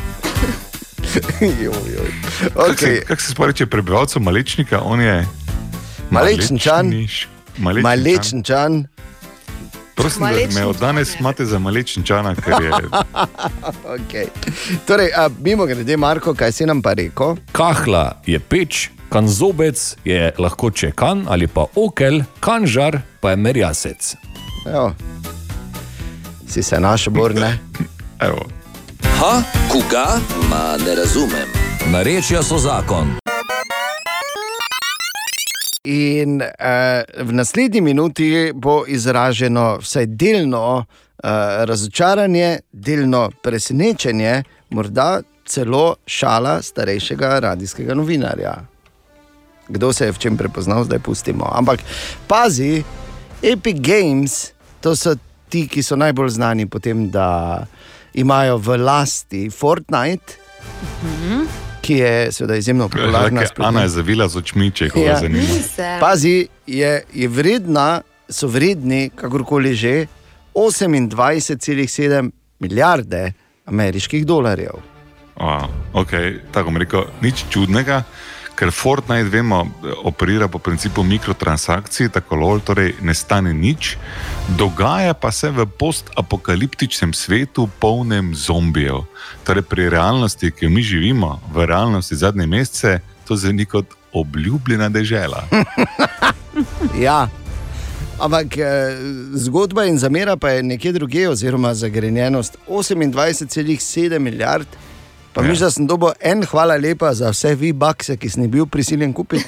Kako se, kak se sploh reče prebivalcev Malečnika? On je Malečničan. Malečniš- Malečničan. Malečničan. Prosim, da me od danes imate za Malečničana, ker je okay. torej, a, mimo grede, Marko, kaj si nam pa rekel? Kahla je peč, kanzobec je lahko čekan ali pa okel, kanžar pa je merjasec. Evo. Si se našel, Borne? Evo. Ha, koga? Ma ne razumem. Narečja so zakon. In uh, v naslednji minuti bo izraženo vsaj delno uh, razočaranje, delno presenečenje, morda celo šala starejšega radijskega novinarja. Kdo se je v čem prepoznal, zdaj pustimo. Ampak pazi, Epic Games, to so ti, ki so najbolj znani po tem, da imajo v lasti Fortnite, ki je seveda izjemno popularna. Je Ana je zavila z očmi, če ga Ja. zanima. Pazi, je, je vredna, so vredni, kakorkoli že, 28,7 milijarde ameriških dolarjev. A, okay, tako bom rekel, nič čudnega, ker Fortnite, vemo, operira po principu mikrotransakcij, tako lol, torej ne stane nič. Dogaja pa se v postapokaliptičnem svetu, polnem zombijev. Torej, pri realnosti, ki jo mi živimo, v realnosti zadnje mesece, to zveni kot obljubljena dežela. Ja. Ampak eh, zgodba in zamera pa je nekje drugje, oziroma zagrenjenost 28,7 milijard. Pa ja. mislim, da sem dobil en hvala lepa za vse vi bakse, ki sem jih bil prisiljen kupiti.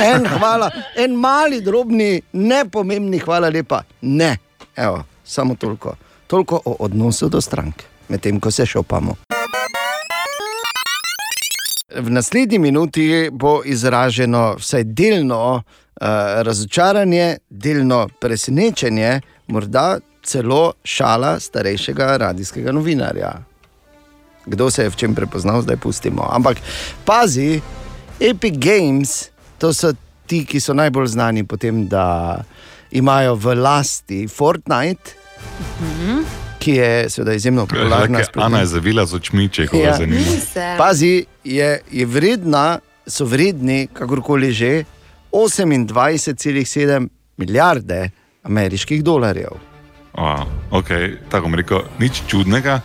En hvala, en mali, drobni, nepomembni hvala lepa. Ne, Evo, samo toliko. Toliko o odnosu do strank, medtem ko se šopamo. V naslednji minuti bo izraženo vsaj delno uh, razočaranje, delno presenečenje, morda celo šala starejšega radijskega novinarja. Kdo se je v čem prepoznal, zdaj pustimo. Ampak pazi, Epic Games, to so ti, ki so najbolj znani po tem, da imajo v lasti Fortnite, ki je seveda izjemno popularna. Je Ana je zavila z očmi, če ga Ja. zanima. Pazi, je, je vredna, so vredni, kakorkoli že, 28,7 milijarde ameriških dolarjev. A, okay, tako bom rekel, nič čudnega,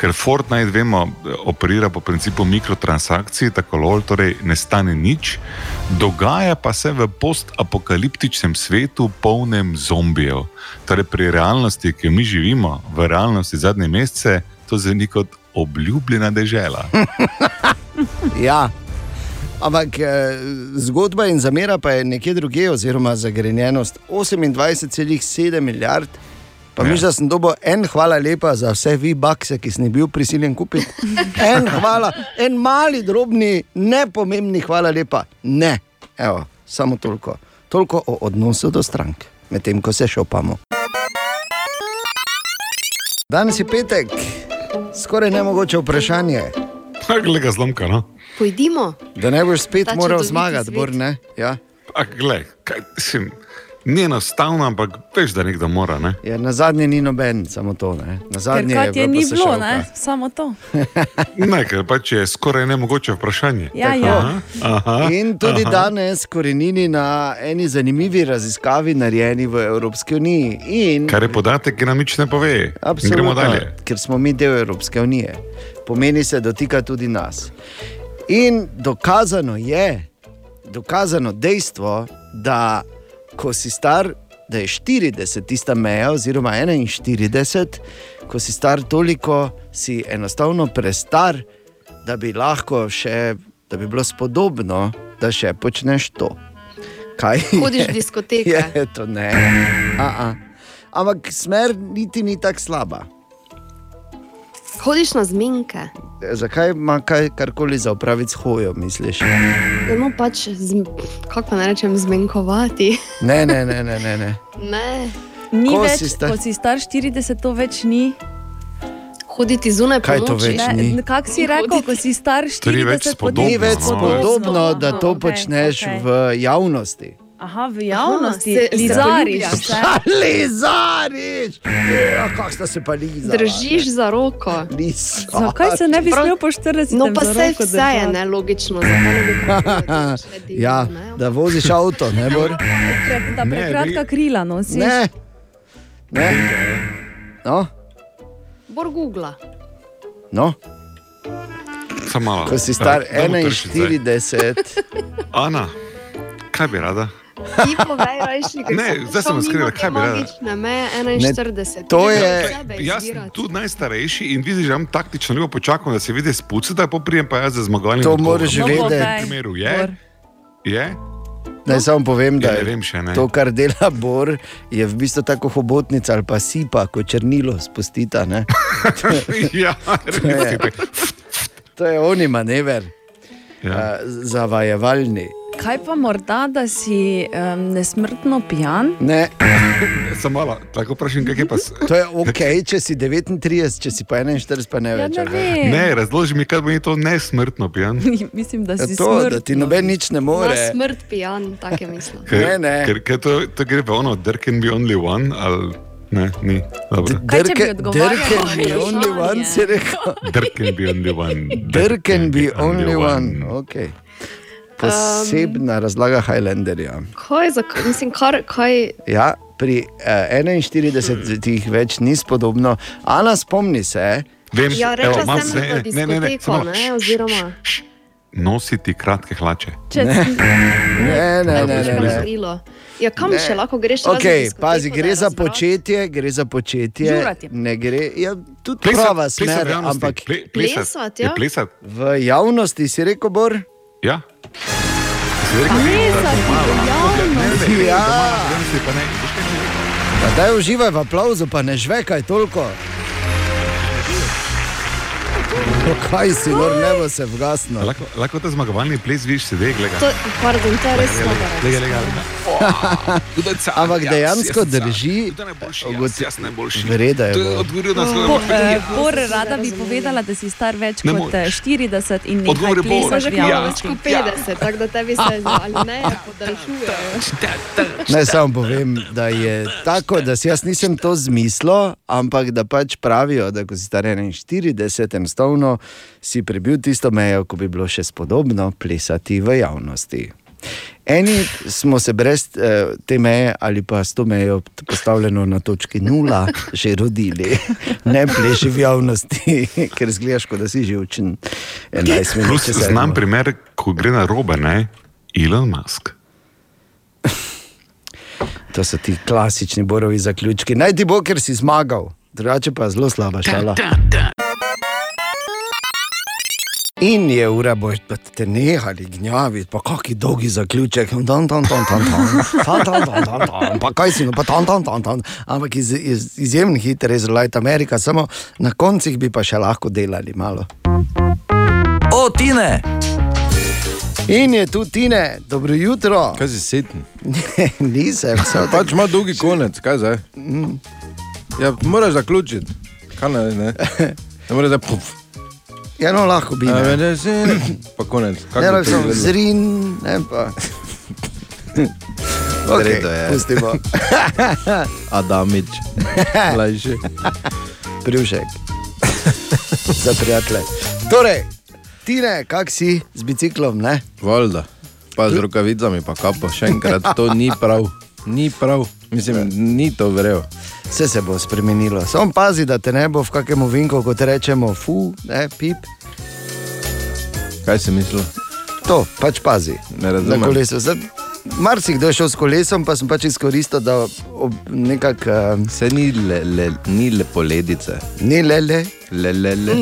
ker Fortnite, vemo, operira po principu mikrotransakcij, tako lol, torej ne stane nič. Dogaja pa se v postapokaliptičnem svetu, polnem zombijev. Torej, pri realnosti, ki jo mi živimo, v realnosti zadnje mesece, to zveni kot obljubljena dežela. Ja. Ampak eh, zgodba in zamera pa je nekje drugje, oziroma zagrenjenost 28,7 milijard. Pa Ja. mislim, da sem dobil en hvala lepa za vse vi bakse, ki sem bil prisiljen kupiti. En hvala, en mali, drobni, nepomembni hvala lepa. Ne, Evo, samo toliko. Toliko o odnosu do strank, medtem ko se šopamo. Danes je petek, skoraj ne mogoče vprašanje. Glej ga zlomka, no. Pojdimo. Da ne boš spet Ta moral zmagati. Bor, ne? Ja. A, glej, kaj, mislim, ni enostavno, ampak veš, da nekdo mora. Ne? Ja, na zadnje ni noben, samo to. Ne. Na zadnje je bila ni bilo, ne? samo to. Ne, ker pač je skoraj nemogoče vprašanje. Ja, ja. Aha, aha, In tudi aha. danes korenini na eni zanimivi raziskavi, narejeni v Evropski uniji. In, Kar je podatek, ki nam nič ne pove. Gremo Absolutno, dalje. ker smo mi del Evropske unije. Pomeni se, dotika tudi nas. In dokazano je, dokazano dejstvo, da ko si star, da je 40 tista meja, oziroma 41, ko si star toliko, si enostavno prestar, da bi lahko še, da bi bilo spodobno, da še počneš to. Kaj Hodiš v diskoteke. Je to ne. A -a. Ampak smer niti ni tako slaba. Hodiš na zmenke. Zakaj ima kaj, karkoli za opraviti s hojo, misliš? No, pač, zm- kako pa ne rečem, zmenkovati. Ne, ne, ne, ne. ne, ne. Ne. Ni Ko več, si star- ko si star 40, to več ni. Hoditi zunaj Kaj to več ni? Ne, Kak si rekel, ko si star 40, Ni več potem- spodobno, da to Ok, počneš ok. v javnosti. Aha, v javnosti, Aha, se- se lizariš se. Lizariš! Ja, kako sta se pa lizala? Držiš za roko. Zakaj se ne bi smel po 40 No, pa se vse je držati? nelogično. zakaj ne ja, da voziš avto, ne bo. Prekrat- Da Ne, prekratka krila nosiš. Ne. Ne. No, Bor Google. no. Samo malo. Ko si star Dajmo tršiti zdaj. 41, Ana, kaj bi rada? Ti povej, rajši, Ne, zdaj sem skrila, kaj bi rada? Meje 41. to Ti je- Jaz sem tudi najstarejši in vidiš, da imam taktično lepo počakam, da se vidi spuci, da poprijem pa jaz za zmagovalnim. To moraš tem vedeti. primeru je. Je? naj samo povem, da Ja, ne je vem še, ne. to, kar dela Bor, je v bistvu tako hobotnica ali pa sipa, ko črnilo spustita. ne. ja, To je- To je oni manever, Ja. ja. zavajevalni. Kaj pa morda, da si um, nesmrtno pijan? Ne. Samo malo, tako vprašam, kaj je pa. s- To je ok, če si 39, če si pa 41, pa ne Ja, več. ne ali vem. Ne, razloži mi, kaj bo to nesmrtno pijan. Mislim, da Ja, si to, smrtno. da ti noben nič ne more. Na smrt pijan, take mislim. Ker, ker, ker to, to gre pa ono, there can be only one, ali ne, ni. Če bi There odgovarjal can na be only one, si rekel. There can be only one. There can be only one. Okay. Posebna um, razlaga Highlanderja. Kaj, za, mislim, kar, kaj, Ja, pri uh, 41 več ni spodobno. Ana, spomni se. Vem, ja, evo, rekla imam sem se- na ne, ne, ne, diskoteko, samo- ne, oziroma... Nositi kratke hlače. Če Ne. Ne, ne, ne, ne, ne. Krilo. Ja, kam Ne. še lahko greš? Okay, pazi, da gre je za početje, gre za početje. Je. Ne gre, ja, tudi Plesat- prava plesat smer, javnosti, ampak ple- plesat. Plesat, ja. Je plesat? V javnosti si rekel, Bor? Ja. Ja. si rekel, da je to malo. Zdaj uživaj v aplauzu, pa ne žvekaj toliko. No, kaj si, nor nebo se vgasno. Lahko, lahko ta zmagovalni ples vidiš sedaj, gledaj. To, pardon, to je res slabo. Lega. Ampak dejansko drži, Jaz najboljši. Vreda je. To je odgovoril na svoje Po, vprašanje. eh, Bor, rada bi povedala, da si star več Ne kot eh, 40 in nekaj Odgovor je Bor. plesaš v Ja. javnosti. 50, tako da tebi se ali ne podaljšujejo. Naj samo povem, da je tako, da si jaz nisem to zmislil, ampak da pač pravijo, da ko si star 41, enostavno si prebil tisto mejo, ko bi bilo še spodobno plesati v javnosti. Eni smo se brez eh, te meje ali pa s to mejo postavljeno na točki nula že rodili, ne pleši v javnosti, ker zgledaš, kot da si že učen 11 minut. Plus znam primer, ko gre na robe, ne? Elon Musk. To so ti klasični borovi zaključki. Naj ti bo, ker si zmagal, drugače pa zelo slaba šala. In je ura, boš te nehali gnjaviti, pa kaki dolgi zaključek, tam, tam, tam, tam, tam, tam, tam, tam, tam, tam, pa kaj si, no, pa tam, tam, tam, tam. Ampak iz, iz, izjemno hiter je zelo Light America, samo na koncih bi pa še lahko delali malo. O, Tine! In je tu Tine, dobro jutro. Kaj si? Ne, nisem, samo Pač ima dolgi konec, kaj zdaj? Mm. Ja, moraš zaključiti. Kaj ne, ne? Ne moreš da puf. Ja, no, lahko bi. A, ne. ne, že, pa konec. Kako Ne, lahko to sem zrin, ne pa. Pustimo. Adamič. Mlajši. Privšek. Za prijatelje. Torej, Tine, kak si z biciklom, ne? Valjda. Pa z rokavicami, pa kapo, še enkrat, to ni prav. Ni prav, mislim, ni to vrejo. Vse se bo spremenilo. Samo pazi, da te ne bo v kakem ovinku, kot rečemo, fu, ne, pip. Kaj si mislil? To, pač pazi. Ne Na razumem. kolesu. Zdaj, Marsikdo je šel s kolesom, pa sem pač izkoristil, da nekako. Uh, Se ni le, le, ni le poledice. Ni le le. Le, le, le.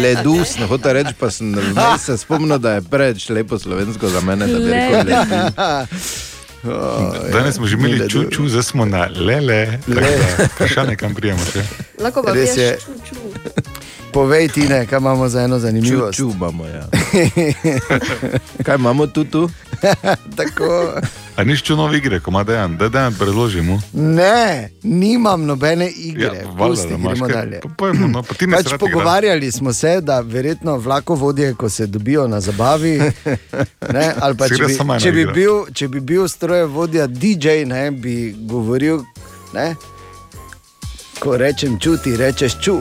Ledus, ne hoče reči, pa sem se spomnil, da je preveč lepo slovensko za mene, da bi rekel ledus. Danes smo že imeli čuču, zdaj smo na lele. Vprašanje, kam prijemo še. Lahko pa Res je. ču, ču. Povej ti, ne, kaj imamo za eno zanimivost. Čuču imamo, ja. Kaj imamo tu? tu? Tako. A niš čuno nove igre, ko ima dejan, da dejan predložimo. Ne, nimam nobene igre. Ja, valjda, Pusti, imaš gremo kaj. dalje. Pa pojmo, no, pa ti ne pač srati pogovarjali smo se, da verjetno vlakovodje, ko se dobijo na zabavi, ne, ali pa če bi, če, bi bil, če bi bil strojevodja DJ, ne, bi govoril, ne, ko rečem čuti, rečeš ču.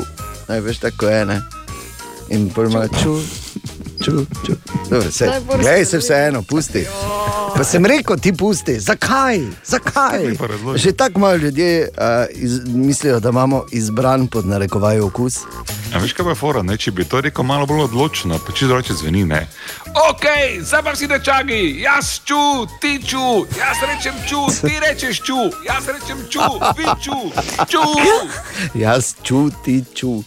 Ne, veš tako je. Ne? In pojma ču, ču, ču. Dobro, se, glej, se se vseeno, pusti. Pa sem rekel, ti pusti, zakaj? zakaj? Že tako malo ljudje uh, iz, mislijo, da imamo izbran pod narekovaj okus. A veš, kaj je fora, ne? če bi to rekel malo bolj odločno, pa če drugače zveni, ne. Ok, pa si dečaki, jaz ču, ti ču, jaz rečem ču, ti rečeš ču, jaz rečem ču, vi ču, ču. Jaz čuti, ču.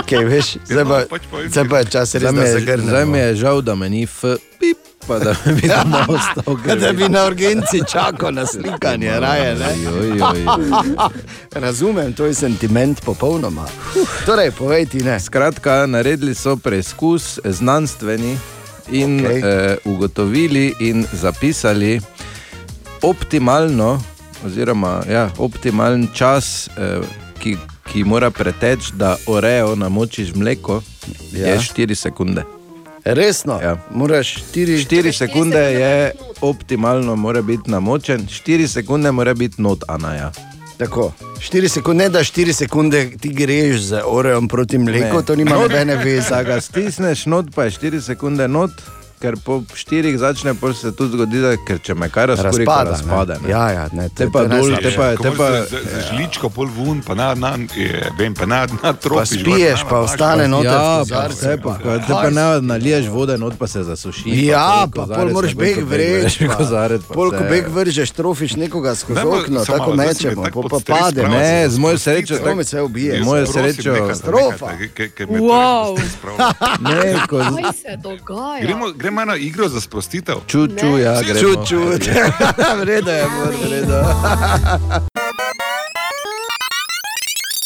Okay, veš, zdaj, pa, pač povem, zdaj pa je čas res, Zdaj mi da je, se grnemo. zdaj mi je žal, da me ni f, pip, pa da bi doma ostal. Ja, da bi na urgenci čakal na slikanje, raje. Ne? Oj, oj, oj. Razumem, to je sentiment popolnoma. Torej, povej ti ne. Skratka, naredili so preizkus znanstveni in okay. eh, ugotovili in zapisali optimalno, oziroma ja, optimalen čas, eh, ki, ki mora preteči, da orejo namočiš mleko, ja. Ja. je 4 sekunde. Resno, Ja. moraš 4 4 sekunde je optimalno, mora biti namočen, 4 sekunde mora biti not, Anaja. Tako. 4 sekunde, ne da 4 sekunde ti greš z orejem proti mleku, Ne. to nima nobene veze. Da ga stisneš not, pa je 4 sekunde not, ker po 4 začne, pol se tudi zgodi, da ker če me kaj razkuri, Razpada, ne. razpade. ne. Ja, ja, ne, te je- pa je dol, te pa, Ko te pa, z, z, z žličko pol vun, pa na, na, je, vem, pa na, na Pa tropiš. spiješ, pa ostane noter. Ja, pa vse, pa, pa, te pa ne naliješ vode, not pa se zasuši. Ja, pa pol moraš beg kozarec, pa Pol, ko beg vržeš, trofiš nekoga skozi okno, tako mečemo, pol pa pade. Ne, z mojo srečo, To me se ubije. Mojo Prosim, srečo, Katastrofa. Wow. ne, ko se dogaja? Gremo na igro za sprostitev. čuču, ja, Vsi gremo. Čut, čut. Vredo je, mor, vredo.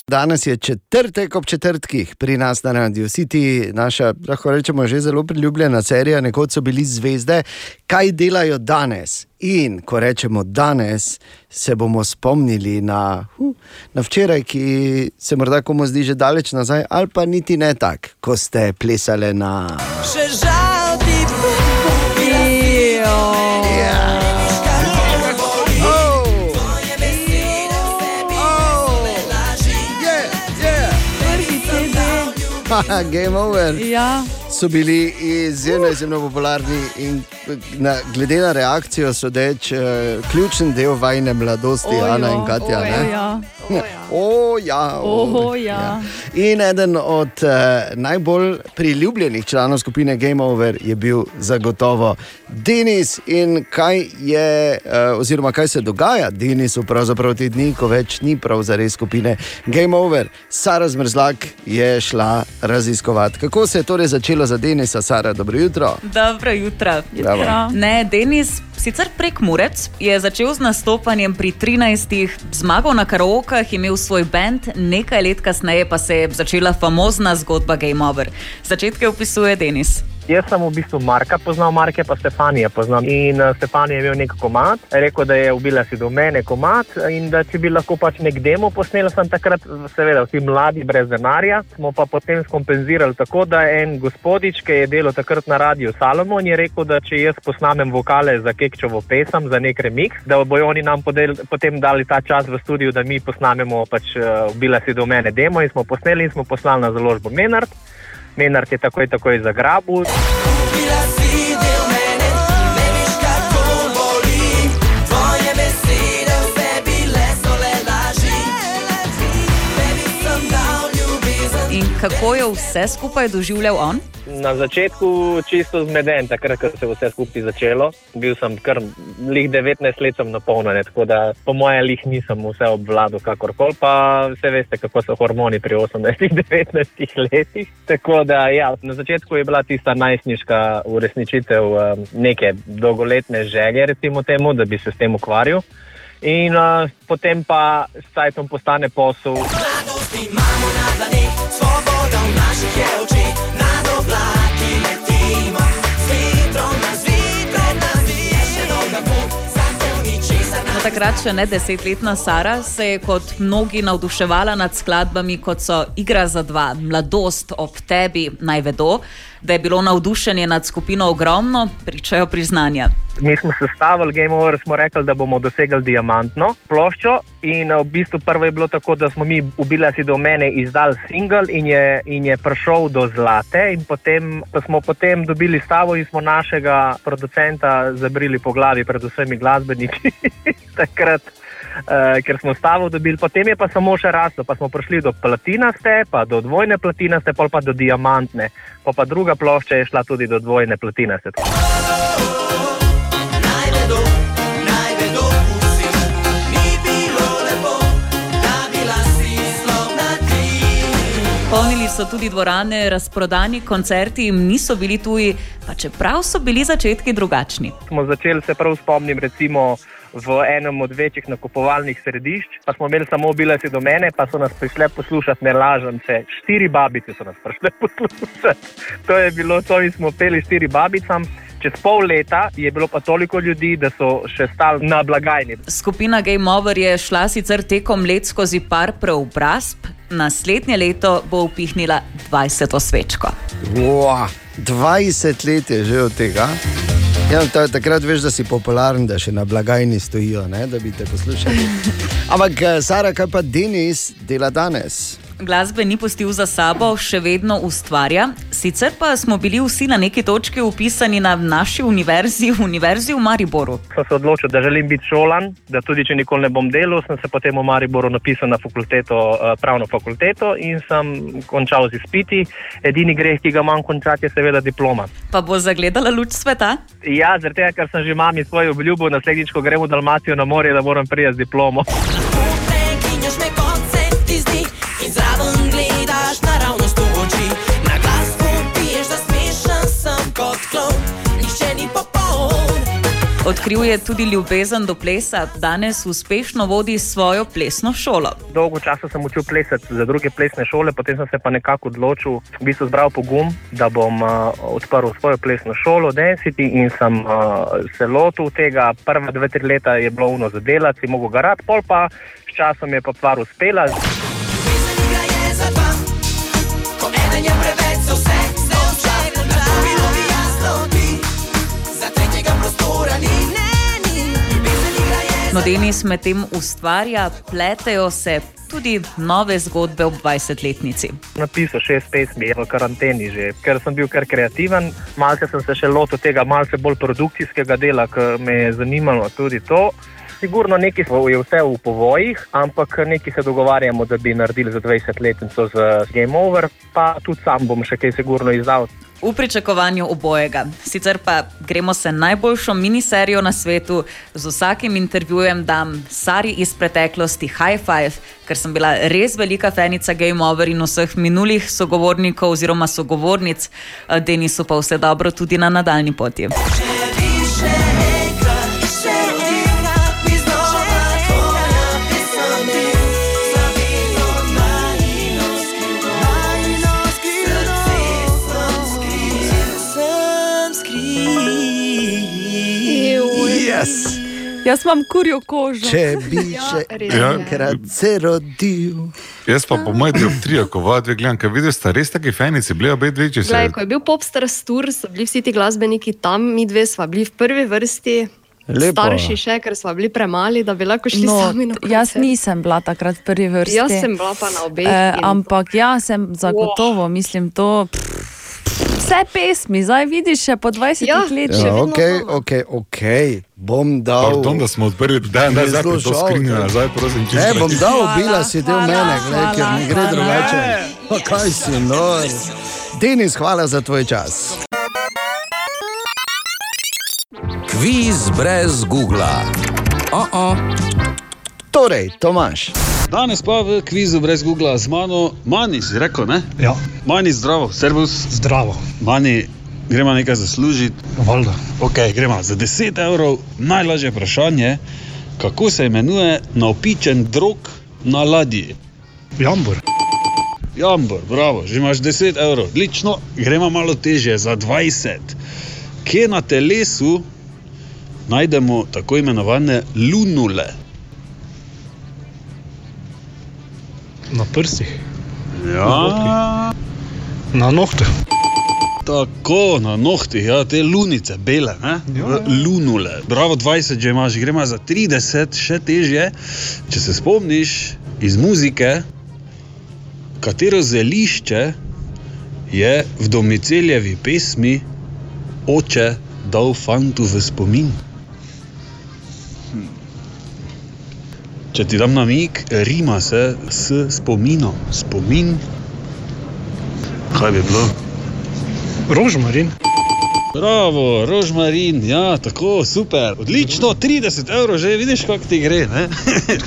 Danes je četrtek ob četrtkih pri nas na Radio City, naša, lahko rečemo, že zelo priljubljena serija. Nekoč so bili zvezde, kaj delajo danes. In ko rečemo danes, se bomo spomnili na, na včeraj, ki se morda komu zdi že daleč nazaj, ali pa niti ne tako, ko ste plesali na. Še žal Game over. Ja. So bili izjemno, izjemno popularni in na, glede na reakcijo sodeč, uh, ključen del vajne mladosti, Ojo, Ana in Katja. ojo, ja. O, ja, o, Oho, ja. In eden od uh, najbolj priljubljenih članov skupine Game Over je bil zagotovo Denis. In kaj je, uh, oziroma kaj se dogaja Denisu, pravzaprav te dni, ko več ni prav za res skupine Game Over. Sara Zmrzlak je šla raziskovati. Kako se je torej začelo za Denisa, Sara, dobro jutro. Dobro jutro. Bravo. Ne, Denis, sicer prek Murec, je začel z nastopanjem pri 13, zmagal na karaokah, imel svoj band, nekaj let kasneje pa se je začela famozna zgodba Game Over. Začetke opisuje Denis. Jaz sem v bistvu Marka poznal, Marke pa Stefanije poznam. In uh, Stefanija je imel nek komat, rekel, da je ubila si do mene komat in da če bi lahko pač nek demo posnel, sem takrat, seveda, vsi mladi, brez denarja. Smo pa potem skompenzirali tako, da en gospodič, ki je delal takrat na radiju Salomon, je rekel, da če jaz posnamem vokale za Kekčovo pesem, za nek remix, da bojo oni nam podel, potem dali ta čas v studiu, da mi posnamemo pač uh, ubila si do mene demo in smo posneli in smo poslali na založbo Menard. Menard je takoj, takoj zagrabil. Bila kako je vse skupaj doživljal on? Na začetku čisto zmeden, takrat, ko se je vse skupaj začelo. Bil sem kar lih 19 let sem napolnjen, tako da po moje lih nisem vse obvladal kakorkoli, pa vse veste, kako so hormoni pri 18-19 letih. Tako da ja, na začetku je bila tista najstniška uresničitev um, neke dolgoletne želje, recimo temu, da bi se s tem ukvarjal. In uh, potem pa s sajtom postane posel. Imamo na dlani, svoboda v naših je oči. Nad oblaki letimo, s vetrom nas pred nas je še dolga pot. takrat še ne desetletna Sara se je kot mnogi navduševala nad skladbami, kot so Igra za dva, Mladost ob tebi, naj vedo, da je bilo navdušenje nad skupino ogromno, pričajo priznanja. Mi smo sestavili Game Over, smo rekli, da bomo dosegli diamantno ploščo. In eh, v bistvu prvo je bilo tako, da smo mi ubili si do mene izdali single in je, in je prišel do zlate. In potem smo potem dobili stavo in smo našega producenta zabrili po glavi, predvsem glasbeniki. Takrat. Uh, ker smo stavo dobili, potem je pa samo še raslo. Pa smo prišli do platinaste, pa do dvojne platinaste, pol pa do diamantne, pa pa druga plošča je šla tudi do dvojne platinaste. Polnili so tudi dvorane, razprodani koncerti jim niso bili tuji, pa čeprav so bili začetki drugačni. Smo začeli se prav spomnim, recimo v enem od večjih nakupovalnih središč, pa smo imeli samo bileti do mene, pa so nas prišle poslušati, ne lažem se, štiri babice so nas prišle poslušati. To je bilo to in smo peli štiri babicam. Čez pol leta je bilo pa toliko ljudi, da so še stali na blagajni. Skupina Game Over je šla sicer tekom let skozi par preobrazb, naslednje leto bo upihnila 20 svečko. Wow, 20 let je že od tega. Ja, ta, takrat veš, da si popularen, da še na blagajni stojijo, ne, da bi te poslušali. Ampak, eh, Sara, kaj pa Denis dela danes? Glasbe ni pustil za sabo, še vedno ustvarja. Sicer pa smo bili vsi na neki točki upisani na naši univerzi, univerzi v Mariboru. Sem se odločil, da želim biti šolan, da tudi če nikoli ne bom delal, sem se potem v Mariboru napisal na fakulteto, eh, pravno fakulteto in sem končal z izpiti. Edini greh, ki ga imam končati, je seveda diploma. Pa bo zagledala luč sveta? Ja, zaradi tega, ker sem že mami svojo obljubil, naslednjič, ko gremo v Dalmacijo na morje, da moram priti z diplomo. Ti zdi, Odkril je tudi ljubezen do plesa, danes uspešno vodi svojo plesno šolo. Dolgo časa sem učil plesati za druge plesne šole, potem sem se pa nekako odločil, v bistvu zbral pogum, da bom uh, odprl svojo plesno šolo, Density, in sem uh, se lotil tega. Prva dve, tri leta je bilo uno za delati, si mogel garati, pol pa s časom je pa stvar uspela. No, Denis medtem ustvarja, pletejo se tudi nove zgodbe ob 20-letnici. Napisal šest pesmi v karanteni že, ker sem bil kar kreativen. Malce sem se še lotil tega malce bolj produkcijskega dela, ker me je zanimalo tudi to. Sigurno je vse v povojih, ampak nekaj se dogovarjamo, da bi naredili za 20-letnico z Game Over, pa tudi sam bom še kaj sigurno izdal. V pričakovanju obojega. Sicer pa gremo se najboljšo miniserijo na svetu, z vsakim intervjujem dam Sari iz preteklosti High Five, ker sem bila res velika fenica Game Over in vseh minulih sogovornikov oziroma sogovornic, Denisu pa vse dobro tudi na nadaljni poti. Še Jaz imam kurjo kožo. Če bi še Ja. enkrat se rodil. Jaz pa po mojem dioptriju, ko vadi gledam, kaj vidiš, sta res taki fenici, bili obe dve, če se. Glej, ko je bil popstar Stur, so bili vsi ti glasbeniki tam, mi dve smo bili v prvi vrsti. Lepo. Starši še, ker smo bili premali, da bi lahko šli No, sami na jaz nisem bila takrat prvi vrsti. Jaz sem bila pa na obeh. Eh, ampak ja, sem zagotovo, mislim, to. pff, Vse pesmi, zdaj vidiš še po 20 Ja, letih. Ja, ok, ok, ok, bom dal. Pardon, da smo odprli, da ne zdaj to skrinjo nazaj, prosim. Ne, bom dal, bila si del hvala, mene, gled, ker ne gre drugače. Pa kaj si nor? Denis, hvala za tvoj čas. Kviz brez Google. Oh -oh. Torej, Tomaš. Danes pa v kvizu brez Google z mano, manj si rekel, ne? Ja, Manj zdravo, servus. zdravo, Manj, gremo nekaj zaslužiti. valjda. Ok, gremo za 10 evrov. Najlažje vprašanje, kako se imenuje naopičen drog na ladji? Jambor, Jambor, bravo, že imaš 10 evrov, odlično. Gremo malo težje, za 20. Kje na telesu najdemo tako imenovane lunule. Na prsih. Ja. Na nohtih. Tako, na nohtih, ja, te lunice, bele, ne? Ja. lunule. Bravo, 20 že imaš, gremo za 30, še težje. Če se spomniš iz muzike, katero zelišče je v domiceljevi pesmi oče dal fantu v spomin. Če ti dam namig, rima se s spominom. Spomin. Kaj bi bilo? Rožmarin. Bravo, rožmarin, ja, tako, super, odlično, 30 evrov že, vidiš, kako ti gre.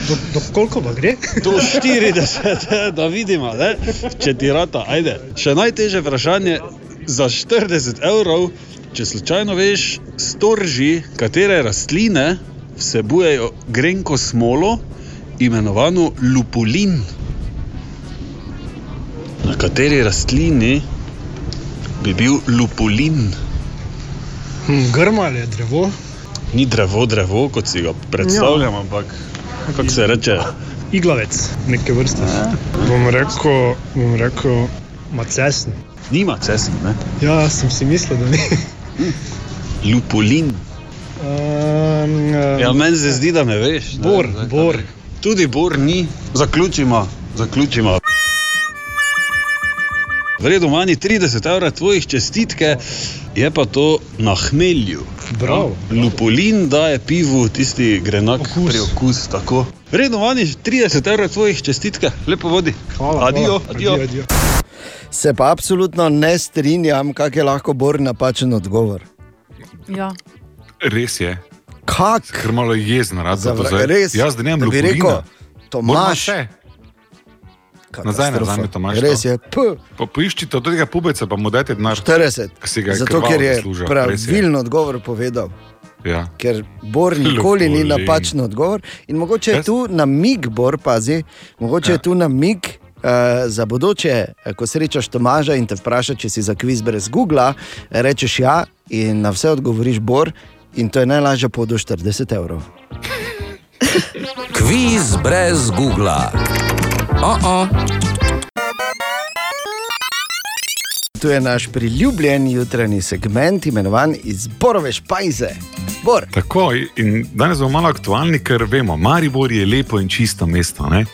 Do, do koliko pa gre? Do 40, da vidimo, ne? če ti rata, ajde. Še najtežje vprašanje za 40 evrov, če slučajno veš, storži, katere rastline vsebujejo grenko smolo, imenovano lupulin. Na kateri rastlini bi bil lupulin? Hm, Grma ali je drevo? Ni drevo, drevo, kot si ga predstavljam, Ja. ampak kako se reče? Iglavec, neke vrste. Bom rekel, bom rekel, macesen. Nima cesen, ne? Ja, sem si mislil, da ni. Lupulin. Um, Ja, meni se zdi, da ne veš. ne. Bor, bor. Tudi bor ni. Zaključimo, zaključimo. Vredno manj 30 evrov tvojih čestitke, je pa to na hmelju. Bravo. Lupulin daje pivu tisti grenak okus. priokus. Tako. Vredno manj 30 evrov tvojih čestitke, lepo vodi. Hvala, Adijo, hvala. adijo. Adijo, adijo. Se pa absolutno ne strinjam, kak je lahko bor napačen odgovor. Ja. Res je. Kak? Ker malo je jezen, rad za to zdaj. res, Jaz da nemam lupulina. rekel, vse. Nazaj, nazaj, mi Tomaž. Res je. Pa poiščite od tega pubeca, pa mu dajte denar. 40. Ki si ga je Zato, ker je zaslužil, res je. odgovor povedal. Ja. Ker Bor nikoli ni Lupulin. napačen odgovor. In mogoče je tu namig, Bor, pazi, mogoče Ja. je tu namig. Uh, za bodoče, eh, ko srečaš Tomaža in te vpraša, če si za kviz brez Google, rečeš ja, in na vse odgovoriš Bor, in to je najlažja pot do 40 evrov. Kviz brez Google. Oh -oh. Tu je naš priljubljen jutranji segment, imenovan Izborove špajze. Bor. Tako, in danes bomo malo aktualni, ker vemo, Maribor je lepo in čisto mesto. ne.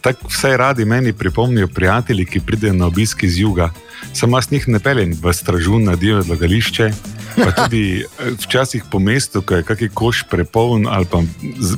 Tako vsaj radi meni pripomnijo prijatelji, ki pridejo na obisk iz juga. Sam jaz njih ne peljem v stražun na divje odlagališče, pa tudi eh, včasih po mestu, ko je kakšen koš prepoln ali pa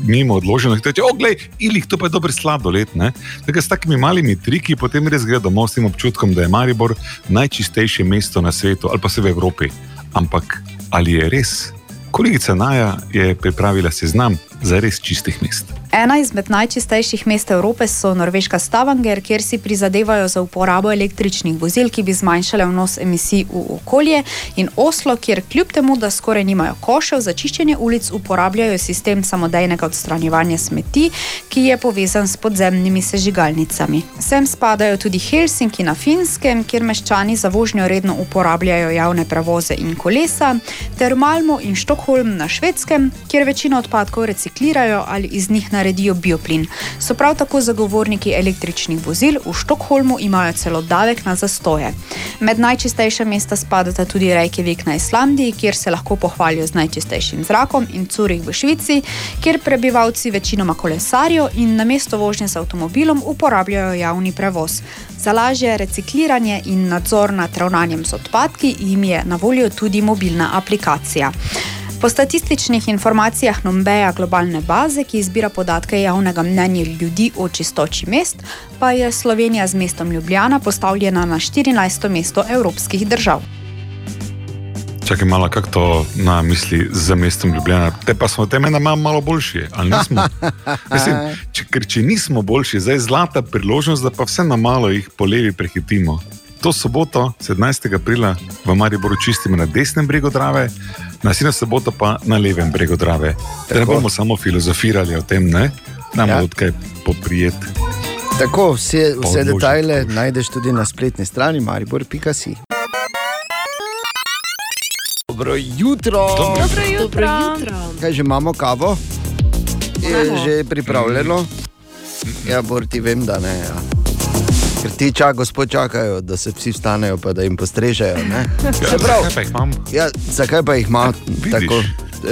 mimo odložen, ti reče, oglej, ilih, to pa je dober sladoled. ne." Tako s takimi malimi triki potem res gre domov s tem občutkom, da je Maribor najčistejše mesto na svetu ali pa se v Evropi. Ampak ali je res? Kolegica Naja je pripravila seznam za res čistih mest. Ena izmed najčistejših mest Evrope so norveška Stavanger, kjer si prizadevajo za uporabo električnih vozil, ki bi zmanjšale vnos emisij v okolje, in Oslo, kjer kljub temu, da skoraj nimajo košev za čiščenje ulic, uporabljajo sistem samodejnega odstranjevanja smeti, ki je povezan s podzemnimi sežigalnicami. Sem spadajo tudi Helsinki na Finskem, kjer meščani za vožnjo redno uporabljajo javne prevoze in kolesa, ter Malmo in Štokholm na Švedskem, kjer večino odpadkov reciklirajo ali iz njih naredijo bioplin. So prav tako zagovorniki električnih vozil, v Štokholmu imajo celo davek na zastoje. Med najčistejša mesta spadata tudi Reykjavik na Islandiji, kjer se lahko pohvalijo z najčistejšim zrakom, in Curih v Švici, kjer prebivalci večinoma kolesarijo in namesto vožnje z avtomobilom uporabljajo javni prevoz. Za lažje recikliranje in nadzor nad ravnanjem z odpadki jim je na voljo tudi mobilna aplikacija. Po statističnih informacijah Nombeja globalne baze, ki zbira podatke javnega mnenja ljudi o čistoči mest, pa je Slovenija z mestom Ljubljana postavljena na 14. mesto evropskih držav. Čakaj malo, kako to na misli za mestom Ljubljana. Te pa smo teme nam malo boljši, ali nismo? Mislim, če, ker če nismo boljši, zdaj je zlata priložnost, da pa vse na malo jih po levi prehitimo. To soboto, 17. aprila, v Mariboru čistimo na desnem bregu Drave, naslednjo soboto pa na levem bregu Drave. Da ne Tako. bomo samo filozofirali o tem, ne? Nam Ja. ja. odkaj poprijet. Tako, vse, vse detajle najdeš tudi na spletni strani maribor.si. Dobro jutro. Dobro jutro. Dobro jutro. Kaj že imamo kavo? Je Imamo. že pripravljeno? Ja, bor ti vem, da ne. Ja. Ker ti čak, gospod čakajo, da se vsi vstanejo, pa da jim postrežejo. ne? Se pravi, zakaj pa jih imam? Ja, zakaj pa jih ima? Tako,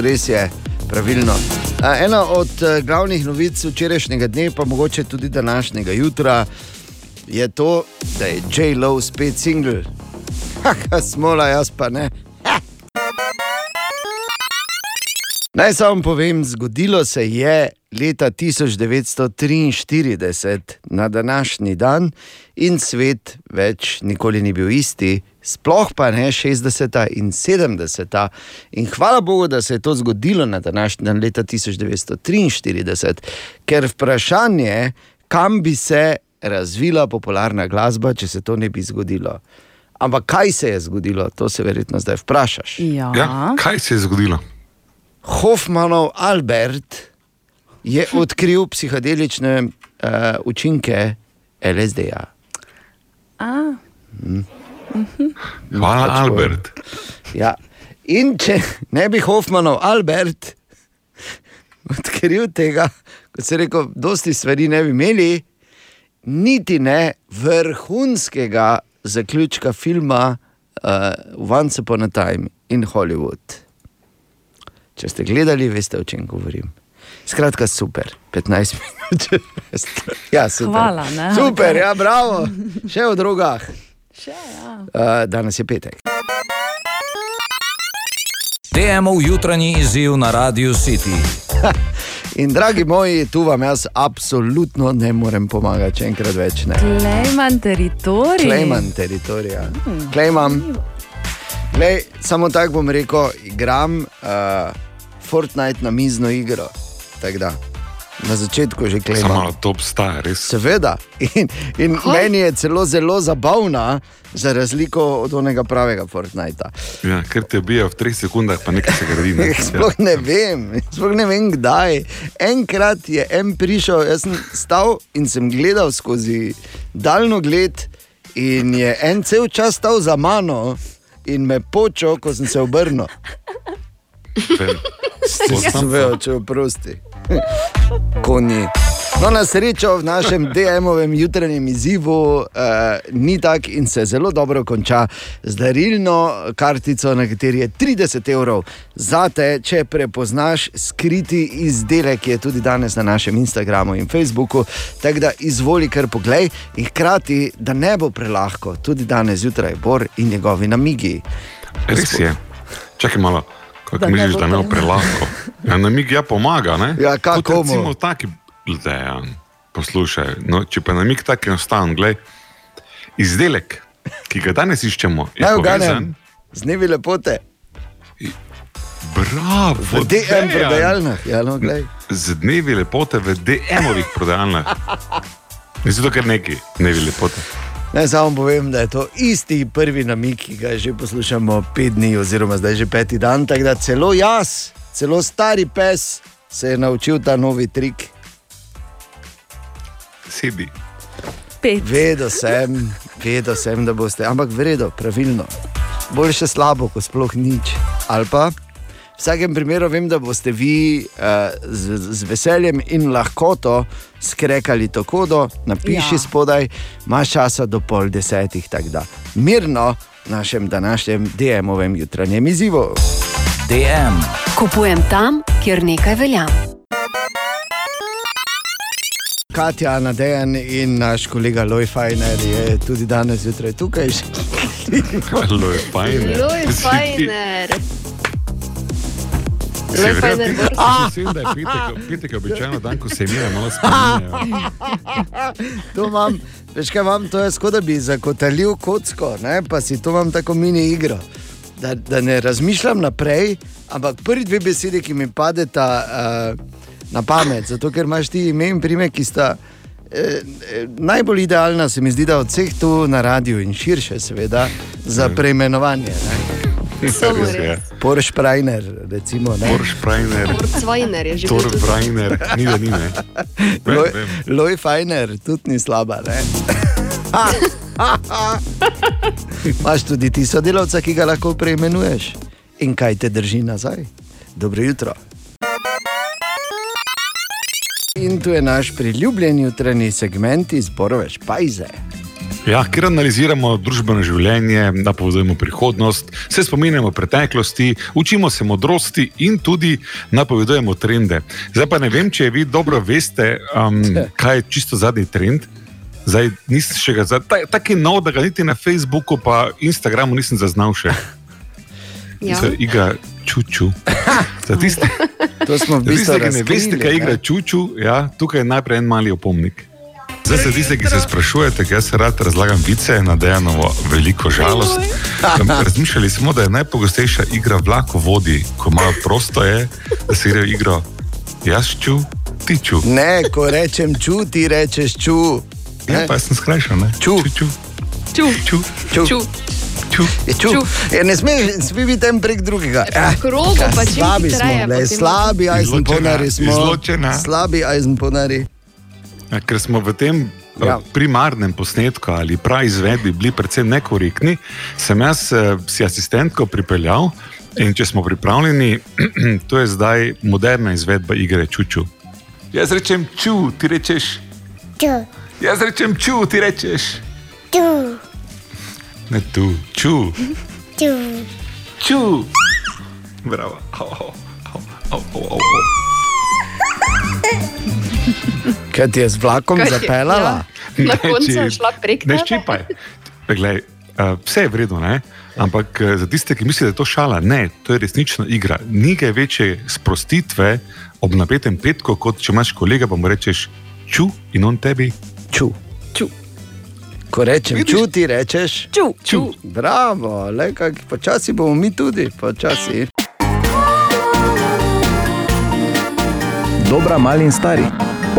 res je, pravilno. A, Ena od eh, glavnih novic včerajšnjega dne, pa mogoče tudi današnjega jutra, je to, da je J-Lo spet single. Haha, smola, jaz pa ne. Naj samo povem, zgodilo se je leta 1943 na današnji dan in svet več nikoli ni bil isti, sploh pa ne 60. in 70. In hvala Bogu, da se je to zgodilo na današnji dan leta 1943, ker vprašanje, kam bi se razvila popularna glasba, če se to ne bi zgodilo. Ampak kaj se je zgodilo, to se verjetno zdaj vprašaš. Ja. Ja, kaj se je zgodilo? Hoffmanov Albert je odkril psihedelične uh, učinke LSD-ja. Mm. mhm. Hvala, Pač Albert. Ja. In če ne bi Hoffmanov Albert odkril tega, kot se rekel, dosti stvari ne bi imeli, niti ne vrhunskega zaključka filma uh, Once Upon a Time in Hollywood. Če ste gledali, veste, o čem govorim. Skratka, super, 15 minut. ja, super. Hvala, ne? Super, ja, bravo, še v drugah. Še, ja. Uh, danes je petek. DM-ov jutranji izziv na Radio City. In dragi moji, tu vam jaz absolutno ne morem pomagati, če enkrat več ne. Klejman teritorij. Klejman teritorija. Hmm. Klejman. Glej, samo tako bom rekel, igram uh, Fortnite na mizno igro. Tako da, na začetku že klejman. Samo to obstaja, res. Seveda. In, in meni je celo zelo zabavna, za razliko od onega pravega Fortnita. Ja, ker te ubija v treh sekundah, pa nekaj se gradi. Ne? Sploh ne vem, sploh ne vem kdaj. Enkrat je en prišel, jaz sem stal in sem gledal skozi daljno gled, in je en cel čas stal za mano in me počel, ko sem se obrnil. Sem vedel, če oprosti. Konji. No, na srečo v našem DM-ovem jutranjem izzivu uh, ni tako in se zelo dobro konča z darilno kartico, na kateri je 30 evrov. Zate, če prepoznaš skriti izdelek, ki je tudi danes na našem Instagramu in Facebooku. Tako da izvoli kar poglej in hkrati, da ne bo prelahko, tudi danes zjutraj Bor in njegovi namigi. Res je. Čakaj malo, kako misliš, da ne bo prelahko? Ja, namig ja pomaga, ne? Ja, kako mu? Recimo taki dejan. Poslušaj, no, če pa namig tako enostaven, glej, izdelek, ki ga danes iščemo, je povezan. z dnevi lepote. Bravo, V DM Dejan. prodajalnah, ja, no, glej. Z dnevi lepote v DM-ovih prodajalnah. Zato, ker neki dnevi lepote. Naj samo povem, da je to isti prvi namig, ki ga že poslušamo pet dni, oziroma zdaj že peti dan. Tako da celo jaz, celo stari pes, se je naučil ta novi trik. Sedi. Pet. Vedel sem, vedel sem, da boste, ampak vredno, pravilno. Boljše slabo, kot sploh nič. Ali pa vsakem primeru vem, da boste vi uh, z, z veseljem in lahkoto skrekali to kodo, napiši Ja. spodaj, imaš časa do pol desetih, tako da mirno našem današnjem DM-ovem jutranjem izzivu. DM. Kupujem tam, kjer nekaj velja. Katja, Nadejan in naš kolega Loj Fajner je tudi danes zjutraj tukaj. Loj Fajner. Loj, fajner. Vem, da je petek- Petek je običajno dan, ko se imena malo spominjajo. to imam, veš kaj imam, to je skoro, da bi zakotalil kocko, ne? pa si to imam tako mini igro. Da, da ne razmišljam naprej, ampak prvi dve besedi, ki mi padeta uh, na pamet, zato ker imaš ti ime in primek, ki sta eh, eh, najbolj idealna, se mi zdi, da od vseh tu na radiju in širše, seveda, za preimenovanje. Samo res. Porsche Prajner, recimo. ne. Porsche Prajner. Cvajner je že bil Tor tudi. Brajner, ni da ni, Loj. Loj Fajner, tudi ni slaba. ne? Imaš tudi ti sodelavca, ki ga lahko preimenuješ. in kaj te drži nazaj. Dobro jutro. In tu je naš priljubljen jutranji segment iz Borove Špajze. Ja, ker analiziramo družbeno življenje, napovedujemo prihodnost, se spominjamo preteklosti, učimo se modrosti in tudi napovedujemo trende. Zdaj pa ne vem, če vi dobro veste, um, kaj je čisto zadnji trend. Zdaj nisem še ga, za- ta, taki nov, da ga niti na Facebooku pa Instagramu nisem zaznal še. Ja. Se igra čuču. Za tiste, To smo v za bistvu tiste ki ne veste, kaj igra čuču, ja, tukaj je najprej en mali opomnik. Zdaj se tiste, ki se sprašujete, kaj se rad razlagam vice na Dejanovo veliko žalost. Razmišljali smo, da je najpogostejša igra vlako vodi, ko malo prosto je, da se igrajo igro jaz ču, ti ču. Ne, ko rečem ču, ti rečeš ču. Ja, pa jaz sem skrajšal, ne? Ču. Ču. Ču. Ču. Ču. Ču. Ču. Je ču. Ja, ne smeš ne sme biti en prek drugega. Ja, krogu pa čim slabi smo, potem. slabi Izločena, smo. izločena. Slabi ajzenponari. Ja, ker smo v tem Ja. ja. primarnem posnetku ali pravi izvedbi bili precej nekorektni, sem jaz eh, si asistentko pripeljal in če smo pripravljeni, to je zdaj moderna izvedba igre Čuču. Jaz rečem ču, ti rečeš. Tu, Jaz rečem ču, ti rečeš. tu, Ne tu, ču, tu. ču. Bravo. Au, au, au, au, au. Kaj ti je z vlakom ti- zapeljala? ja. Na koncu je šla prek Ne tebe. ščipaj. Glej, uh, vse je vredno, ne? ampak uh, za tiste, ki mislijo, da je to šala, ne, to je resnična igra. Ni kaj večje sprostitve ob napetem petku, kot če imaš kolega, pa mu rečeš ču in on tebi. Ču. Ču. Ko rečem Vidiš? ču, ti rečeš ču. ču. Bravo, le kak, počasi bomo mi tudi, počasi. Dobra, mali in stari.